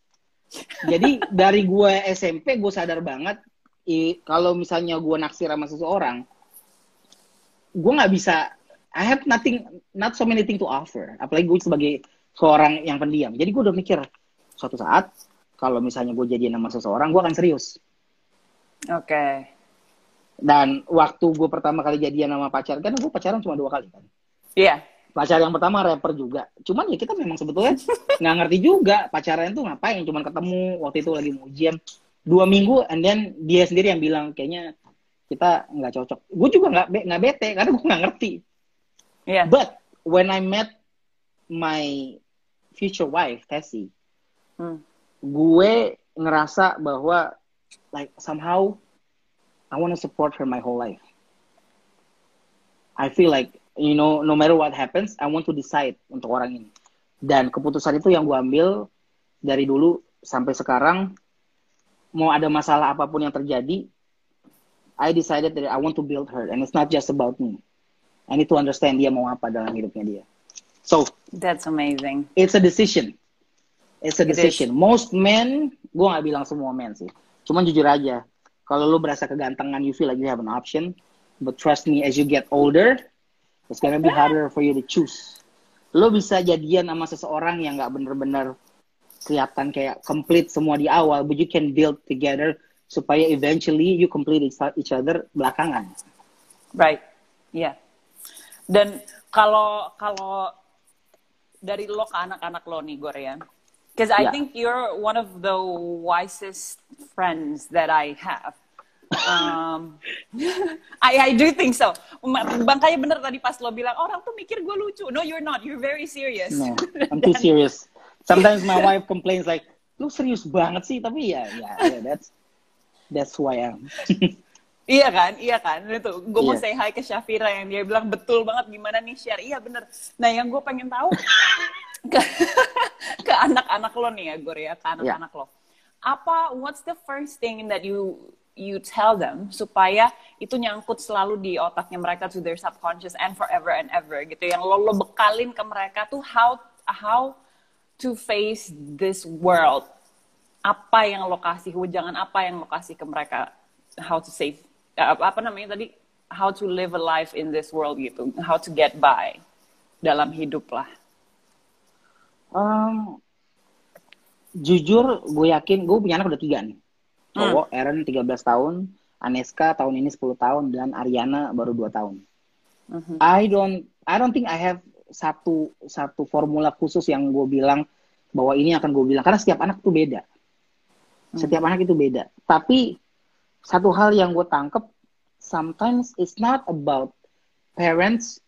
Jadi *laughs* dari gue SMP gue sadar banget i- kalau misalnya gue naksir sama seseorang, gue nggak bisa. I have nothing, not so many things to offer. Apalagi gue sebagai seorang yang pendiam. Jadi gue udah mikir suatu saat kalau misalnya gue jadian sama seseorang, gue akan serius. Oke. Dan waktu gue pertama kali jadian sama pacar, kan gue pacaran cuma dua kali kan. Iya. Pacar yang pertama rapper juga. Cuman ya kita memang sebetulnya *laughs* nggak ngerti juga pacaran tuh ngapain. Cuman ketemu waktu itu lagi mau ujian dua minggu, and then dia sendiri yang bilang kayaknya kita nggak cocok. Gue juga nggak be- nggak bete karena gue nggak ngerti. Iya. But when I met my future wife Tessie, Hmm. gue ngerasa bahwa like somehow I want to support her my whole life. I feel like you know no matter what happens, I want to decide untuk orang ini. Dan keputusan itu yang gue ambil dari dulu sampai sekarang. Mau ada masalah apa pun yang terjadi, I decided that I want to build her, and it's not just about me. I need to understand dia mau apa dalam hidupnya dia. So That's amazing. it's a decision. It's a It is. decision. Most men, gue gak bilang semua men sih. Cuman jujur aja, kalau lu berasa kegantengan, you feel like you have an option. But trust me, as you get older, it's gonna be harder for you to choose. Lu bisa jadian sama seseorang yang gak bener-bener kelihatan kayak complete semua di awal, but you can build together supaya eventually you complete each- other belakangan. Right. Iya. Dan kalau kalau dari lo ke anak-anak lo nih, Gor ya. Because I Yeah. think you're one of the wisest friends that I have. Um, *laughs* I, I do think so. Bangkanya bener tadi pas lo bilang orang tuh mikir gue lucu. No, you're not. You're very serious. No, I'm *laughs* too serious. Sometimes my wife complains like, lu serius banget sih, tapi ya, ya, ya, that's that's who I am. *laughs* Iya kan, iya kan. Itu gue mau Iya. say hi ke Syafira yang dia bilang betul banget gimana nih share. Iya bener. Nah yang gue pengen tahu ke, *laughs* ke anak-anak lo nih ya, Gor ya, ke anak-anak lo. Apa, what's the first thing that you you tell them supaya itu nyangkut selalu di otaknya mereka to their subconscious and forever and ever gitu. Yang lo, lo bekalin ke mereka tuh how how to face this world. Apa yang lo kasih, jangan apa yang lo kasih ke mereka. How to save, eh, apa, apa namanya tadi? How to live a life in this world gitu. How to get by dalam hidup lah. Um, jujur, gue yakin, gue punya anak udah tiga nih. Cowok, Aaron 13 tahun, Aneska tahun ini 10 tahun, dan Ariana baru 2 tahun. I don't, I don't think I have satu satu formula khusus yang gue bilang bahwa ini akan gue bilang karena setiap anak tuh beda. Setiap anak itu beda. Tapi satu hal yang gue tangkep, sometimes it's not about parents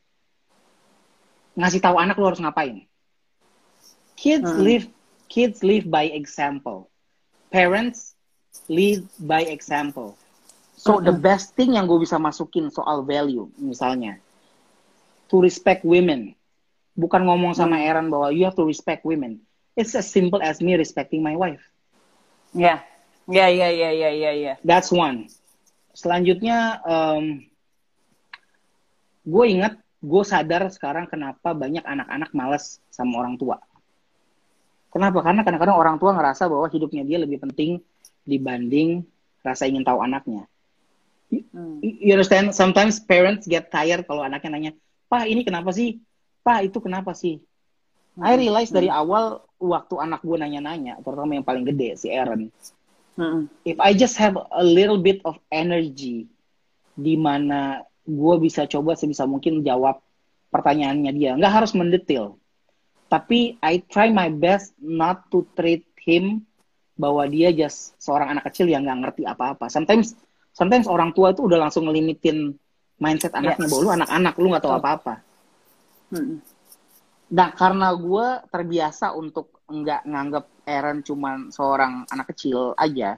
ngasih tahu anak lo harus ngapain. Kids Hmm. live kids live by example. Parents lead by example. So the best thing yang gue bisa masukin soal value misalnya to respect women. Bukan ngomong sama Aaron bahwa you have to respect women. It's as simple as me respecting my wife. Ya, ya, ya, ya, ya, ya, ya. That's one. Selanjutnya, um, gue ingat, gue sadar sekarang kenapa banyak anak-anak males sama orang tua. Kenapa? Karena kadang-kadang orang tua ngerasa bahwa hidupnya dia lebih penting dibanding rasa ingin tahu anaknya. Hmm. You you understand? Sometimes parents get tired kalau anaknya nanya, Pak ini kenapa sih? Pak itu kenapa sih? I realize dari awal waktu anak gue nanya-nanya, terutama yang paling gede si Aaron, Mm-mm. if I just have a little bit of energy di mana gue bisa coba sebisa mungkin jawab pertanyaannya dia nggak harus mendetail tapi I try my best not to treat him bahwa dia just seorang anak kecil yang nggak ngerti apa-apa sometimes sometimes orang tua itu udah langsung ngelimitin mindset anaknya Yes. bahwa lu anak-anak lu nggak tahu apa-apa Mm-mm. Nah, karena gue terbiasa untuk nggak nganggap Aaron cuman seorang anak kecil aja,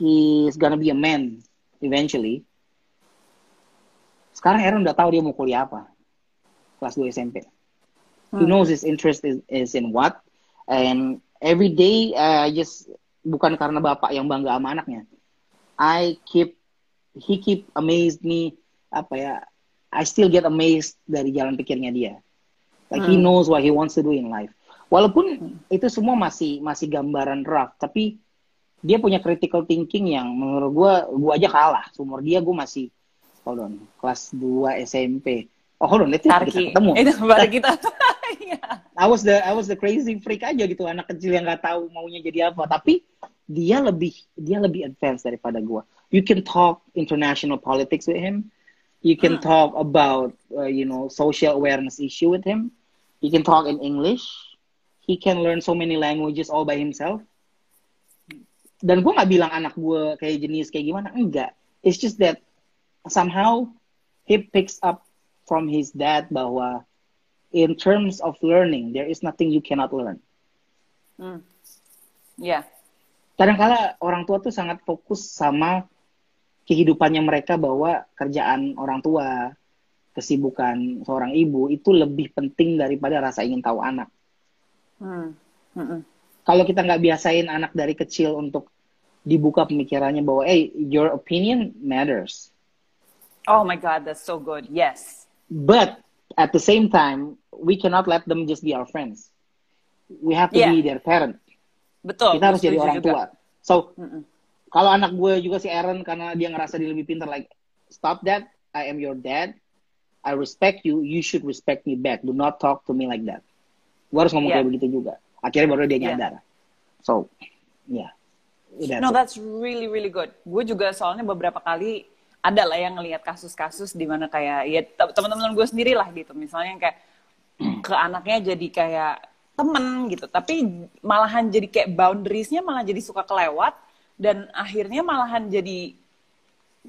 he's gonna be a man eventually. Sekarang Aaron udah tahu dia mau kuliah apa, kelas 2 SMP. He Hmm. knows his interest is, is in what, and every day uh, just bukan karena bapak yang bangga sama anaknya. I keep, he keep amazed me, apa ya, I still get amazed dari jalan pikirnya dia. Like he Hmm. knows what he wants to do in life. Walaupun itu semua masih masih gambaran rough, tapi dia punya critical thinking yang menurut gua gua aja kalah. Seumur dia gua masih hold on, kelas 2 SMP. Oh, hold on, itu kita ketemu. Itu baru kita. *laughs* Iya. I was the I was the crazy freak aja gitu anak kecil yang nggak tahu maunya jadi apa. Tapi dia lebih dia lebih advance daripada gua. You can talk international politics with him. You can talk about uh, you know social awareness issue with him. You can talk in English. He can learn so many languages all by himself. Dan gua nggak bilang anak gua kayak jenis kayak gimana enggak. It's just that somehow he picks up from his dad bahwa in terms of learning, there is nothing you cannot learn. Hmm. Ya. Kadang-kala orang tua tuh sangat fokus sama kehidupannya mereka bahwa kerjaan orang tua, kesibukan seorang ibu itu lebih penting daripada rasa ingin tahu anak. Hmm. Mm-mm. Kalau kita nggak biasain anak dari kecil untuk dibuka pemikirannya bahwa, hey, your opinion matters. Oh my God, that's so good. Yes. But at the same time, we cannot let them just be our friends. We have to Yeah. be their parent. Betul. kita harus jadi orang juga. tua. So Mm-mm. kalau anak gue juga si Aaron karena dia ngerasa dia lebih pintar, like stop that. I am your dad. I respect you. You should respect me back. Do not talk to me like that. Gue harus ngomong Yeah. kayak begitu juga. Akhirnya baru dia Yeah. nyadar. So, yeah. That's No, it. that's really really good. Gue juga soalnya beberapa kali ada lah yang ngelihat kasus-kasus di mana kayak ya te- teman-teman gue sendiri lah gitu. Misalnya yang kayak *clears throat* ke anaknya jadi kayak temen gitu tapi malahan jadi kayak boundariesnya malah jadi suka kelewat dan akhirnya malahan jadi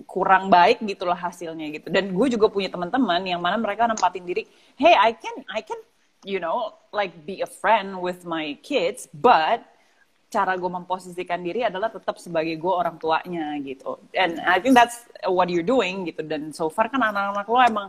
kurang baik gitulah hasilnya gitu dan gue juga punya teman-teman yang mana mereka nempatin diri hey I can I can you know like be a friend with my kids but cara gue memposisikan diri adalah tetap sebagai gue orang tuanya gitu. And I think that's what you're doing gitu. Dan so far kan anak-anak lo emang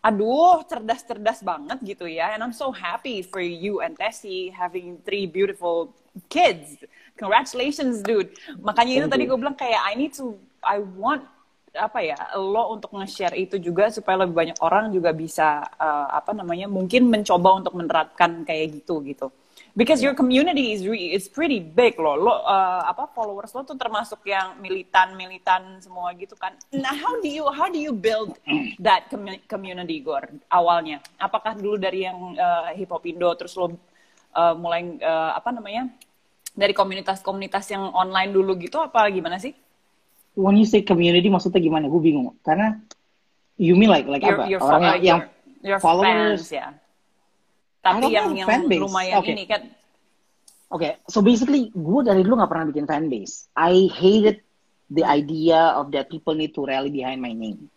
aduh cerdas-cerdas banget gitu ya. And I'm so happy for you and Tessie having three beautiful kids. Congratulations dude. Makanya itu tadi gue bilang kayak I need to I want apa ya lo untuk nge-share itu juga supaya lebih banyak orang juga bisa uh, apa namanya mungkin mencoba untuk menerapkan kayak gitu gitu because your community is re is pretty big lo lo uh, apa followers lo tuh termasuk yang militan militan semua gitu kan nah how do you how do you build that community Gor awalnya apakah dulu dari yang uh, hip hop Indo terus lo uh, mulai uh, apa namanya dari komunitas-komunitas yang online dulu gitu apa gimana sih when you say community maksudnya gimana? Gue bingung. Karena you mean like like your, apa? Your, Orang yang, yang your followers fans, ya. Tapi yang yang fan base. lumayan okay. ini kan. Oke, okay, so basically gue dari dulu gak pernah bikin fan base. I hated the idea of that people need to rally behind my name.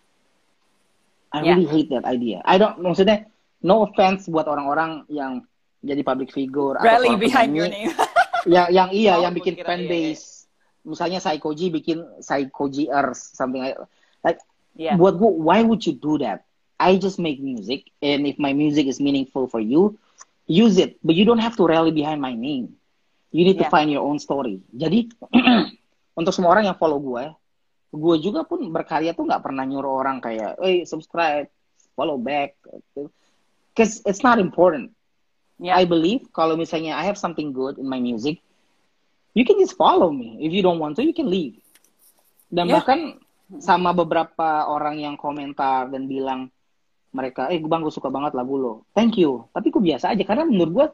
I yeah. really hate that idea. I don't maksudnya no offense buat orang-orang yang jadi public figure rally behind your name. *laughs* yang yang iya oh, yang bikin fan iya, iya. base misalnya Saikoji bikin Saikoji Earth something like like yeah. buat gue why would you do that I just make music and if my music is meaningful for you use it but you don't have to rally behind my name you need yeah. to find your own story jadi *clears throat* untuk semua orang yang follow gue gue juga pun berkarya tuh nggak pernah nyuruh orang kayak hey subscribe follow back because it's not important yeah. I believe kalau misalnya I have something good in my music you can just follow me. If you don't want to, you can leave. Dan yeah. bahkan sama beberapa orang yang komentar dan bilang mereka, eh bang gue suka banget lagu lo. Thank you. Tapi gue biasa aja karena menurut gue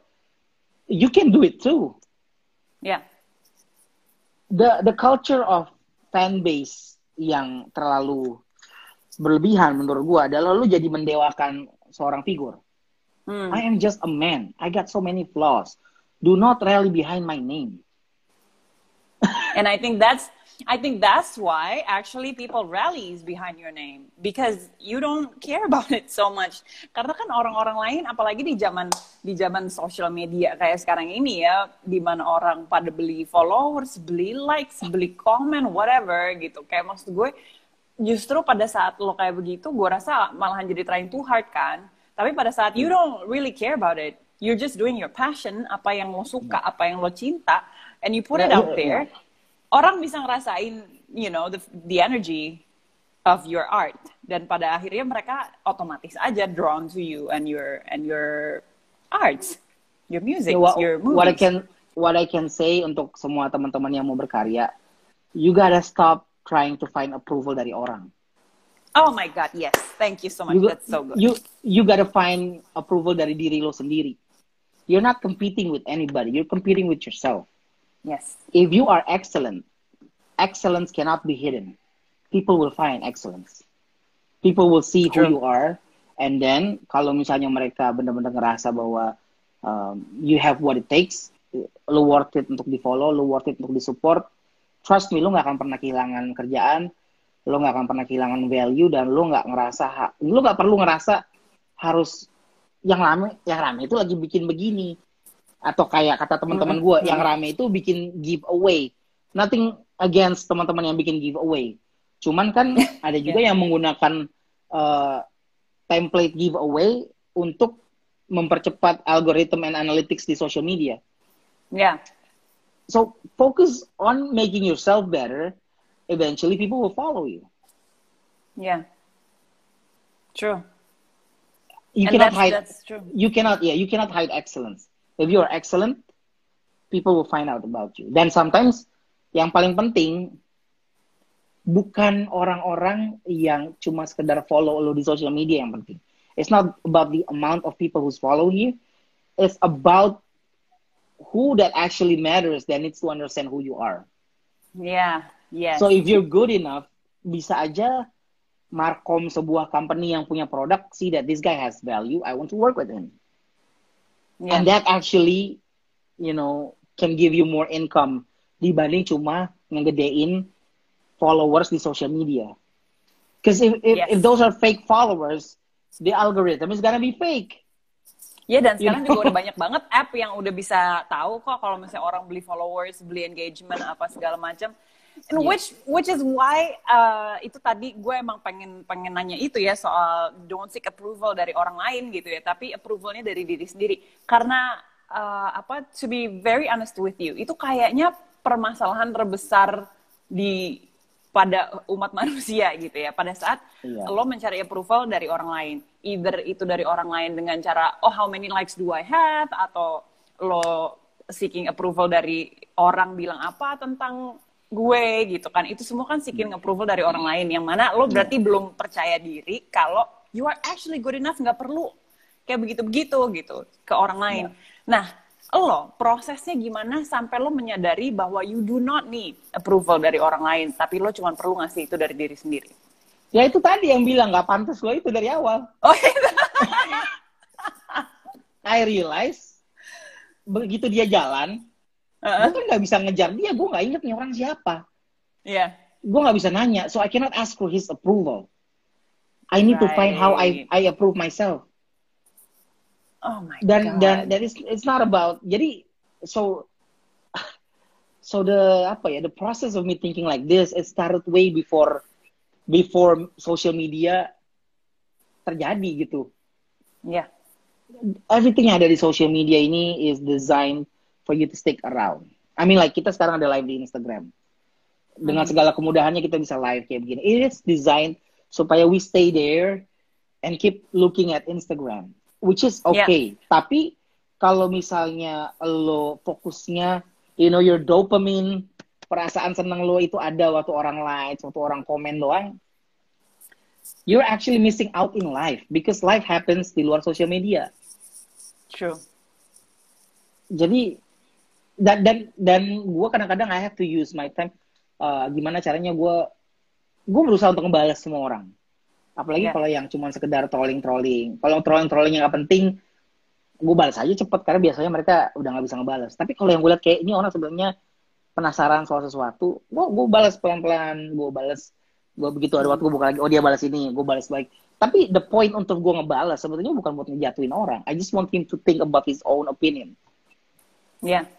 you can do it too. Yeah. The the culture of fan base yang terlalu berlebihan menurut gue adalah lu jadi mendewakan seorang figur. Hmm. I am just a man. I got so many flaws. Do not rally behind my name and I think that's I think that's why actually people rallies behind your name because you don't care about it so much. Karena kan orang-orang lain apalagi di zaman di zaman social media kayak sekarang ini ya di mana orang pada beli followers, beli likes, beli comment, whatever gitu. Kayak maksud gue justru pada saat lo kayak begitu gue rasa malahan jadi trying too hard kan. Tapi pada saat you don't really care about it, you're just doing your passion, apa yang lo suka, apa yang lo cinta, and you put it out there orang bisa ngerasain you know the the energy of your art dan pada akhirnya mereka otomatis aja drawn to you and your and your arts your music what, your movies. what I can what I can say untuk semua teman-teman yang mau berkarya you gotta stop trying to find approval dari orang Oh my God, yes. Thank you so much. You, That's so good. You you gotta find approval dari diri lo sendiri. You're not competing with anybody. You're competing with yourself. Yes. If you are excellent, excellence cannot be hidden. People will find excellence. People will see True. who you are, and then kalau misalnya mereka benar-benar ngerasa bahwa um, you have what it takes, lo worth it untuk di follow, lo worth it untuk di support. Trust me, lo nggak akan pernah kehilangan kerjaan, lo nggak akan pernah kehilangan value, dan lo nggak ngerasa, lo nggak perlu ngerasa harus yang rame, yang rame itu lagi bikin begini atau kayak kata teman-teman gue yang rame itu bikin giveaway nothing against teman-teman yang bikin giveaway cuman kan *laughs* ada juga yeah. yang menggunakan uh, template giveaway untuk mempercepat algoritma and analytics di social media. Yeah. So focus on making yourself better. Eventually people will follow you. Yeah. True. You and cannot that's, hide that's true. you cannot yeah you cannot hide excellence if you are excellent, people will find out about you. Dan sometimes yang paling penting bukan orang-orang yang cuma sekedar follow lo di social media yang penting. It's not about the amount of people who's follow you. It's about who that actually matters that needs to understand who you are. Yeah, yeah. So if you're good enough, bisa aja markom sebuah company yang punya produk see that this guy has value, I want to work with him. Yeah. and that actually you know can give you more income dibanding cuma ngegedein followers di social media because if, if, Yes. if those are fake followers the algorithm is gonna be fake Ya dan You sekarang know? juga udah *laughs* banyak banget app yang udah bisa tahu kok kalau misalnya orang beli followers, beli engagement apa segala macam. And Yeah. which which is why uh, itu tadi gue emang pengen pengen nanya itu ya soal don't seek approval dari orang lain gitu ya, tapi approvalnya dari diri sendiri. Karena uh, apa to be very honest with you, itu kayaknya permasalahan terbesar di pada umat *laughs* manusia gitu ya pada saat Iya. lo mencari approval dari orang lain either itu dari orang lain dengan cara oh how many likes do I have atau lo seeking approval dari orang bilang apa tentang gue gitu kan. Itu semua kan seeking approval dari orang lain. Yang mana lo berarti belum percaya diri kalau you are actually good enough nggak perlu kayak begitu begitu gitu ke orang lain. Nah lo prosesnya gimana sampai lo menyadari bahwa you do not need approval dari orang lain tapi lo cuma perlu ngasih itu dari diri sendiri? Ya itu tadi yang bilang nggak pantas gue itu dari awal. Oh iya. *laughs* I realize begitu dia jalan Heeh. gue kan nggak bisa ngejar dia gue nggak inget nih orang siapa Iya. gue nggak bisa nanya so I cannot ask for his approval I need to find how I I approve myself Oh my dan god. dan that is it's not about jadi so *sighs* so the apa ya the process of me thinking like this it started way before before social media terjadi gitu Iya. everything yang ada di social media ini is designed for you to stick around. I mean like kita sekarang ada live di Instagram. Dengan segala kemudahannya kita bisa live kayak begini. It is designed supaya we stay there and keep looking at Instagram, which is okay. Tapi kalau misalnya lo fokusnya, you know, your dopamine, perasaan seneng lo itu ada waktu orang like, waktu orang komen doang, you're actually missing out in life because life happens di luar social media True. jadi dan dan dan gue kadang-kadang I have to use my time uh, gimana caranya gue gue berusaha untuk ngebalas semua orang. Apalagi Yeah. kalau yang cuma sekedar trolling trolling kalau trolling trolling yang nggak penting gue balas aja cepet karena biasanya mereka udah nggak bisa ngebalas tapi kalau yang gue lihat kayak ini orang sebenarnya penasaran soal sesuatu gue gue balas pelan pelan gue balas gue begitu ada waktu gue buka lagi oh dia balas ini gue balas balik tapi the point untuk gue ngebalas sebetulnya bukan buat ngejatuhin orang. I just want him to think about his own opinion. Iya.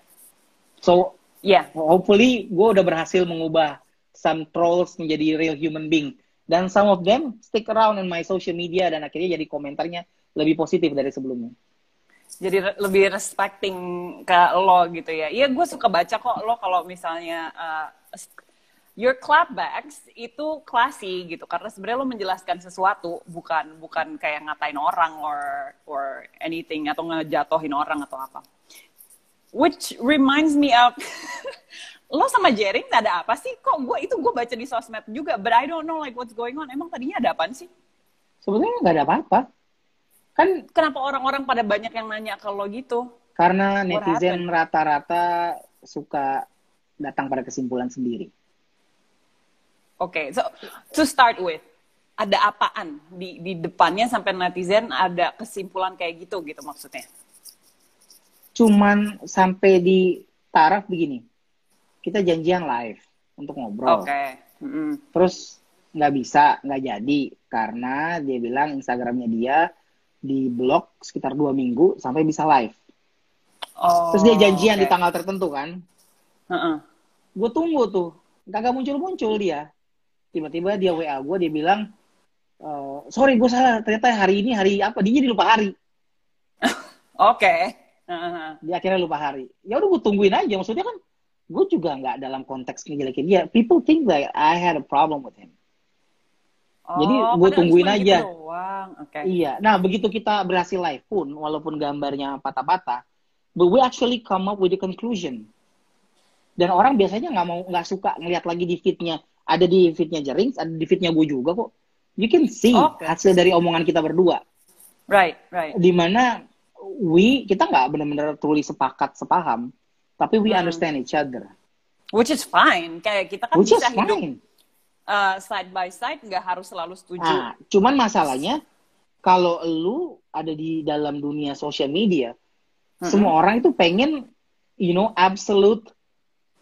So Iya. hopefully gue udah berhasil mengubah some trolls menjadi real human being dan some of them stick around in my social media dan akhirnya jadi komentarnya lebih positif dari sebelumnya Jadi re- lebih respecting ke lo gitu ya. Iya, gue suka baca kok lo kalau misalnya uh, your clapbacks itu classy gitu karena sebenarnya lo menjelaskan sesuatu bukan bukan kayak ngatain orang or or anything atau ngejatohin orang atau apa. Which reminds me of *laughs* lo sama Jering ada apa sih? Kok gue itu gue baca di sosmed juga, but I don't know like what's going on. Emang tadinya ada apaan sih? sebetulnya nggak ada apa-apa kan Kenapa orang-orang pada banyak yang nanya ke lo gitu? karena netizen rata-rata suka datang pada kesimpulan sendiri Oke, so to start with, ada apaan di di depannya sampai netizen ada kesimpulan kayak gitu gitu maksudnya? Cuman sampai di taraf begini. Kita janjian live untuk ngobrol. Oke, Mm-mm. terus nggak bisa nggak jadi karena dia bilang Instagramnya dia di blok sekitar dua minggu sampai bisa live. Oh, terus dia janjian oke. di tanggal tertentu kan? Heeh. gue tunggu tuh. Kagak muncul muncul dia. Tiba-tiba dia wa gue dia bilang "Eh, sorry gue salah. Ternyata hari ini hari apa? Dia jadi lupa hari. *laughs* Oke. Dia akhirnya lupa hari ya udah gue tungguin aja maksudnya kan gue juga nggak dalam konteks ngejelekin dia people think that I had a problem with him Jadi Oh, gua padahal tungguin cuma aja. Gitu. Oke. Iya, nah begitu kita berhasil live pun, walaupun gambarnya patah-patah, but we actually come up with a conclusion. Dan orang biasanya nggak mau nggak suka ngeliat lagi di feednya, ada di feednya Jerings, ada di feednya gue juga kok. You can see Oke. hasil dari omongan kita berdua, Right, right. di mana we kita nggak benar-benar tulis sepakat sepaham, tapi we Hmm. understand each other, Which is fine. Kayak kita kan which is bisa hidup fine. uh, side by side, nggak harus selalu setuju. Nah, cuman masalahnya kalau lu ada di dalam dunia sosial media, Semua orang itu pengen, you know, absolute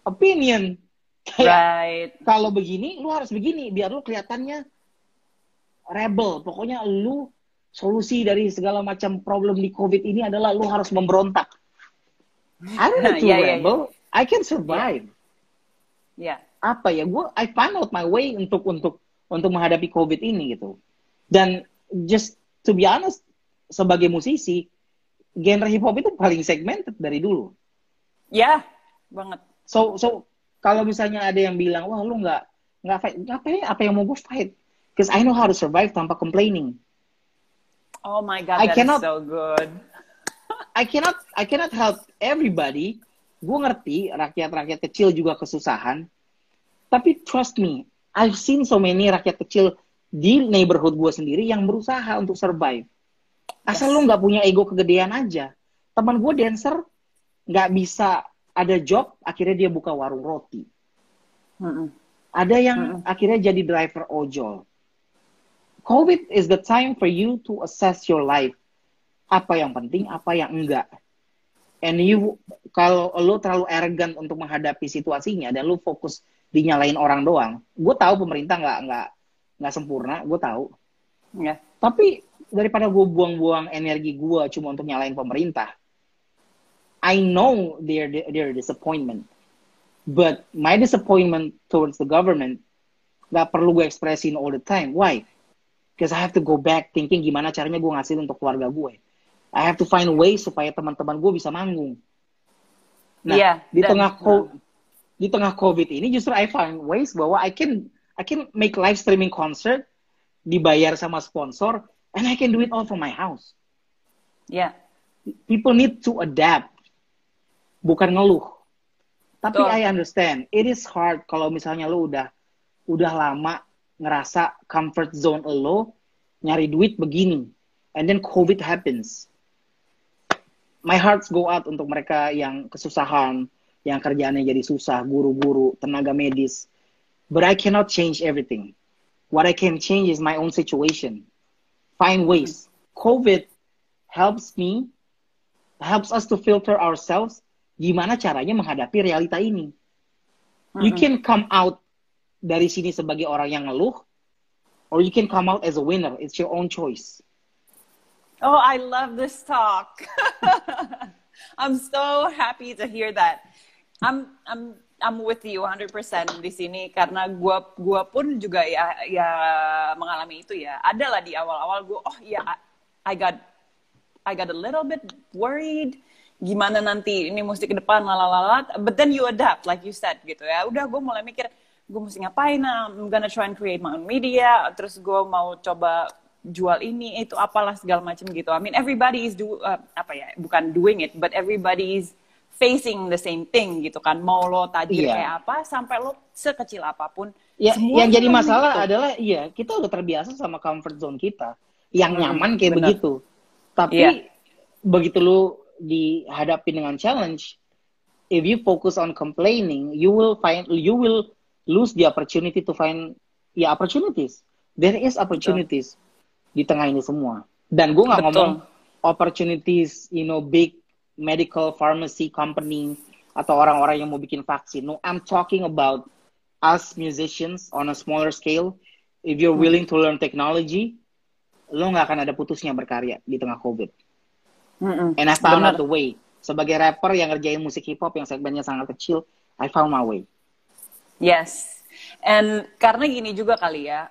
opinion. *laughs* Kayak, Right. kalau begini, lu harus begini, biar lu kelihatannya rebel. Pokoknya lu solusi dari segala macam problem di COVID ini adalah lu harus memberontak. I don't need to Iya, iya, iya. rebel. I can survive. Ya. Apa ya? Gue I find out my way untuk untuk untuk menghadapi COVID ini gitu. Dan just to be honest, sebagai musisi, genre hip hop itu paling segmented dari dulu. Ya, banget. So so kalau misalnya ada yang bilang, wah lu nggak nggak fight, ngapain? Apa yang mau gue fight? Because I know how to survive tanpa complaining. Oh my god, I that's cannot- so good. *laughs* I cannot I cannot help everybody. Gue ngerti rakyat-rakyat kecil juga kesusahan. Tapi trust me, I've seen so many rakyat kecil di neighborhood gue sendiri yang berusaha untuk survive. Asal Yes. lu nggak punya ego kegedean aja. Teman gue dancer nggak bisa ada job, akhirnya dia buka warung roti. Mm-mm. Ada yang Mm-mm. akhirnya jadi driver ojol. COVID is the time for you to assess your life. Apa yang penting, apa yang enggak. And you, kalau lo terlalu arrogant untuk menghadapi situasinya dan lo fokus dinyalain orang doang, gue tahu pemerintah nggak nggak nggak sempurna, gue tahu. Ya. Tapi daripada gue buang-buang energi gue cuma untuk nyalain pemerintah, I know their their disappointment. But my disappointment towards the government nggak perlu gue ekspresin all the time. Why? Because I have to go back thinking gimana caranya gue ngasih untuk keluarga gue. I have to find ways supaya teman-teman gue bisa manggung. Nah, Iya, di dan- tengah co- di tengah COVID ini justru I find ways bahwa I can I can make live streaming concert dibayar sama sponsor and I can do it all from my house. Ya. People need to adapt. Bukan ngeluh. Tapi Betul. I understand. It is hard kalau misalnya lo udah udah lama ngerasa comfort zone lo nyari duit begini and then COVID happens. My hearts go out untuk mereka yang kesusahan, yang kerjaannya jadi susah, guru-guru, tenaga medis. But I cannot change everything. What I can change is my own situation. Find ways. COVID helps me, helps us to filter ourselves. Gimana caranya menghadapi realita ini? You can come out dari sini sebagai orang yang ngeluh, or you can come out as a winner. It's your own choice. Oh, I love this talk. *laughs* I'm so happy to hear that. I'm I'm I'm with you 100% di sini karena gua gua pun juga ya ya mengalami itu ya. Ada lah di awal-awal gua oh ya I got I got a little bit worried gimana nanti ini mesti ke depan lalalalat but then you adapt like you said gitu ya udah gue mulai mikir gue mesti ngapain nah, I'm gonna try and create my own media terus gue mau coba jual ini itu apalah segala macam gitu I mean everybody is do uh, apa ya bukan doing it but everybody is facing the same thing gitu kan mau lo tajir Iya. kayak apa sampai lo sekecil apa pun Ya, semua yang jadi masalah begitu. adalah iya kita udah terbiasa sama comfort zone kita yang Hmm, nyaman kayak benar. begitu. Tapi Iya. begitu lu dihadapi dengan challenge, if you focus on complaining, you will find you will lose the opportunity to find ya opportunities. There is opportunities di tengah ini semua. Dan gue nggak Betul. ngomong opportunities, you know, big medical pharmacy company atau orang-orang yang mau bikin vaksin. No, I'm talking about us musicians on a smaller scale. If you're willing to learn technology, lo nggak akan ada putusnya berkarya di tengah COVID. Mm-mm. And I found Benar. out the way. Sebagai rapper yang ngerjain musik hip hop yang segmennya sangat kecil, I found my way. Yes. And karena gini juga kali ya,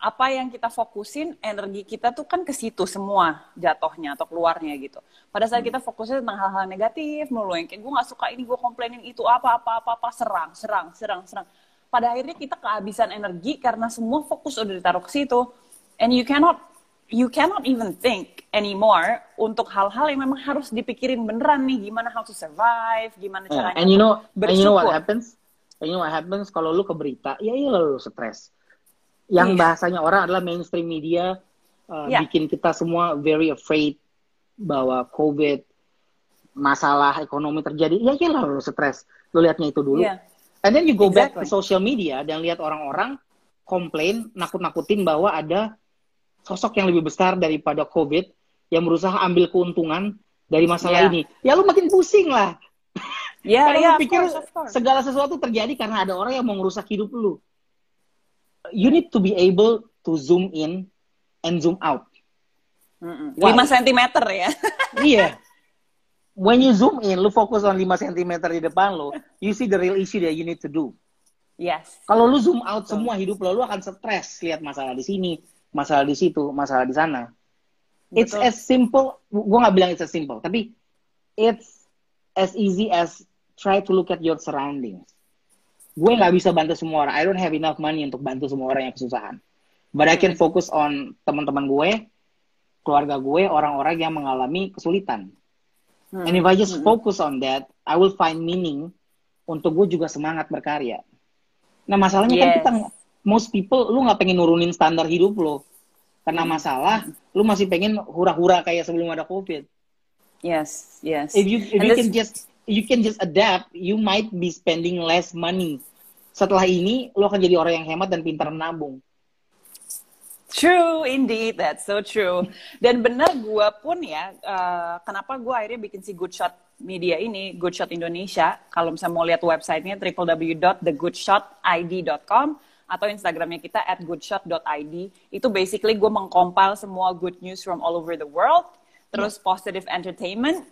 apa yang kita fokusin, energi kita tuh kan ke situ semua jatuhnya atau keluarnya gitu. Pada saat kita fokusnya tentang hal-hal negatif, mulu yang kayak gue gak suka ini, gue komplainin itu apa, apa, apa, apa, serang, serang, serang, serang. Pada akhirnya kita kehabisan energi karena semua fokus udah ditaruh ke situ. And you cannot, you cannot even think anymore untuk hal-hal yang memang harus dipikirin beneran nih, gimana how to survive, gimana Yeah, caranya and you know, and you know what happens? And you know what happens kalau lu ke berita, ya iya lu stres. Yang Iya. bahasanya orang adalah mainstream media uh, Iya. bikin kita semua very afraid bahwa COVID masalah ekonomi terjadi. Ya iya lah lu stres. Lu lihatnya itu dulu. Iya. And then you go back Exactly. to social media dan lihat orang-orang komplain, nakut-nakutin bahwa ada sosok yang lebih besar daripada COVID yang berusaha ambil keuntungan dari masalah Yeah. ini, ya lu makin pusing lah. Ya, Karena ya, lu of pikir course, of course. segala sesuatu terjadi karena ada orang yang mau ngerusak hidup lu. You need to be able to zoom in and zoom out. Mm-mm. Why? 5 cm ya. *laughs* Iya. When you zoom in, lu fokus on 5 cm di depan lu, you see the real issue that you need to do. yes. Kalau lu zoom out semua hidup lo, lu akan stres lihat masalah di sini, masalah di situ, masalah di sana. It's Betul. as simple, gua nggak bilang it's as simple, tapi it's as easy as try to look at your surroundings. Gue nggak bisa bantu semua orang. I don't have enough money untuk bantu semua orang yang kesusahan. But I can focus on teman-teman gue, keluarga gue, orang-orang yang mengalami kesulitan. Hmm. And if I just focus on that, I will find meaning untuk gue juga semangat berkarya. Nah masalahnya kan Yes. kita, most people, lu nggak pengen nurunin standar hidup lo. Karena masalah, lu masih pengen hura-hura kayak sebelum ada COVID. Yes, yes. If you if And you this- can just you can just adapt, you might be spending less money. Setelah ini, lu akan jadi orang yang hemat dan pintar menabung. True, indeed, that's so true. Dan benar gue pun ya, eh, kenapa gue akhirnya bikin si Good Shot Media ini, Good Shot Indonesia. Kalau misalnya mau lihat websitenya www.thegoodshotid.com atau Instagramnya kita at goodshot.id. Itu basically gue mengcompile semua good news from all over the world, terus positive entertainment,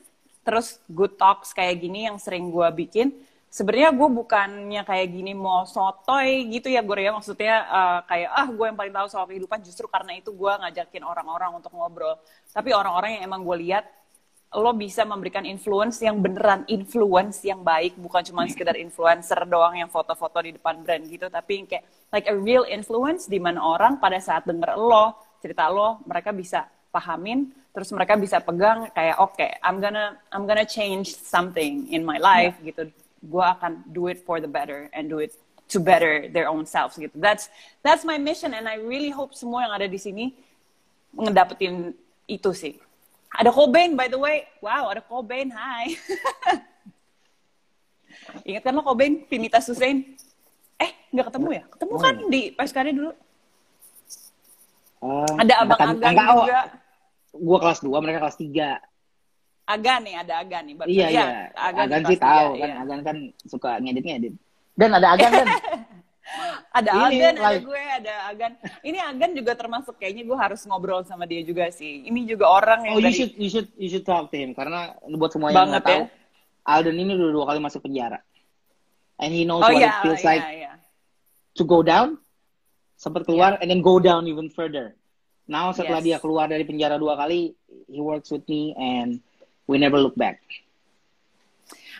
terus good talks kayak gini yang sering gue bikin. Sebenarnya gue bukannya kayak gini mau sotoy gitu ya gue ya. Maksudnya eh, kayak ah gue yang paling tahu soal kehidupan. Justru karena itu gue ngajakin orang-orang untuk ngobrol. Tapi orang-orang yang emang gue lihat lo bisa memberikan influence yang beneran influence yang baik. Bukan cuma sekedar influencer doang yang foto-foto di depan brand gitu. Tapi yang kayak like a real influence di mana orang pada saat denger lo cerita lo mereka bisa pahamin terus mereka bisa pegang kayak oke I'm gonna I'm gonna change something in my life gitu gue akan do it for the better and do it to better their own selves gitu that's that's my mission and I really hope semua yang ada di sini ngedapetin itu sih ada Cobain, by the way. Wow, ada Cobain. Hai. *laughs* Ingat kan lo Cobain, Pinita Susain? Eh, nggak ketemu ya? Ketemu kan di PSKD dulu. Eh, Ada Abang angkatan- Agan angka- oh, Gua kelas 2, mereka kelas 3. Agan nih, ada Agan nih. Baru- Iya, ya, iya. Agan, di sih tiga, tahu kan, iya. Agan kan suka ngedit-ngedit. Dan ada Agan kan? *laughs* Ada Ini Agan, ada live. gue, ada Agan. Ini Agan juga termasuk kayaknya gue harus ngobrol sama dia juga sih. Ini juga orang yang Oh, you dari should you should you should talk to him karena buat semua yang nggak tahu, ya. Alden ini udah dua kali masuk penjara. And he knows Oh what iya, it feels iya, like iya. to go down, sempat keluar, and then go down even further. Now setelah Yes. dia keluar dari penjara dua kali, he works with me and we never look back.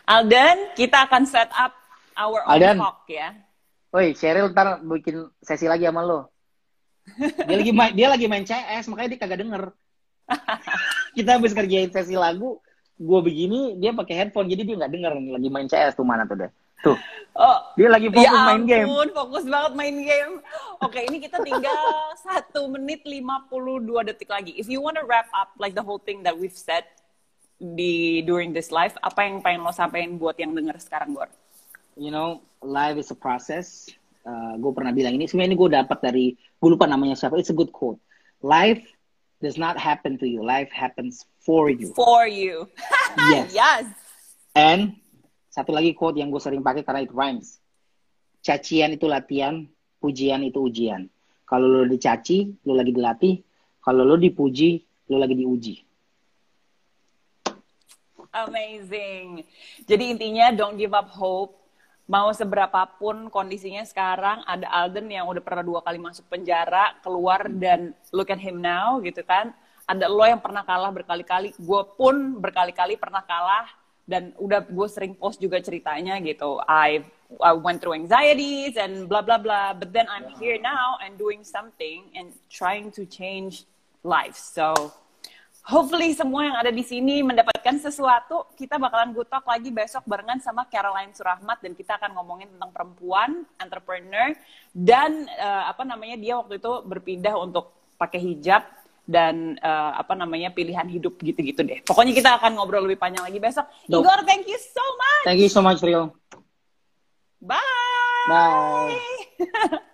Alden, kita akan set up our own Alden. talk ya. Woi, Cheryl ntar bikin sesi lagi sama lo. Dia lagi main, dia lagi main CS, makanya dia kagak denger. *laughs* Kita habis kerjain sesi lagu, gue begini, dia pakai headphone, jadi dia nggak denger lagi main CS tuh mana tuh deh. Tuh, Oh, dia lagi fokus ya main game. ampun, fokus banget main game. Oke, ini kita tinggal *laughs* satu menit 52 detik lagi. If you wanna wrap up like the whole thing that we've said di during this live, apa yang pengen lo sampein buat yang denger sekarang, Gor? You know, life is a process. gue pernah bilang ini, sebenarnya ini gue dapat dari, gue lupa namanya siapa, it's a good quote. Life does not happen to you, life happens for you. For you. *laughs* Yes. yes. And satu lagi quote yang gue sering pakai karena it rhymes. Cacian itu latihan, pujian itu ujian. Kalau lo dicaci, lo lagi dilatih. Kalau lo dipuji, lo lagi diuji. Amazing. Jadi intinya don't give up hope. Mau seberapapun kondisinya sekarang, ada Alden yang udah pernah dua kali masuk penjara, keluar dan look at him now gitu kan. Ada lo yang pernah kalah berkali-kali, gue pun berkali-kali pernah kalah dan udah gue sering post juga ceritanya gitu. I I went through anxieties and blah blah blah, but then I'm here now and doing something and trying to change lives. So Hopefully semua yang ada di sini mendapatkan sesuatu. Kita bakalan talk lagi besok barengan sama Caroline Surahmat dan kita akan ngomongin tentang perempuan, entrepreneur dan eh, apa namanya dia waktu itu berpindah untuk pakai hijab dan eh, apa namanya pilihan hidup gitu-gitu deh. Pokoknya kita akan ngobrol lebih panjang lagi besok. Dope. Igor, thank you so much. Thank you so much, Rio. Bye. Bye. *laughs*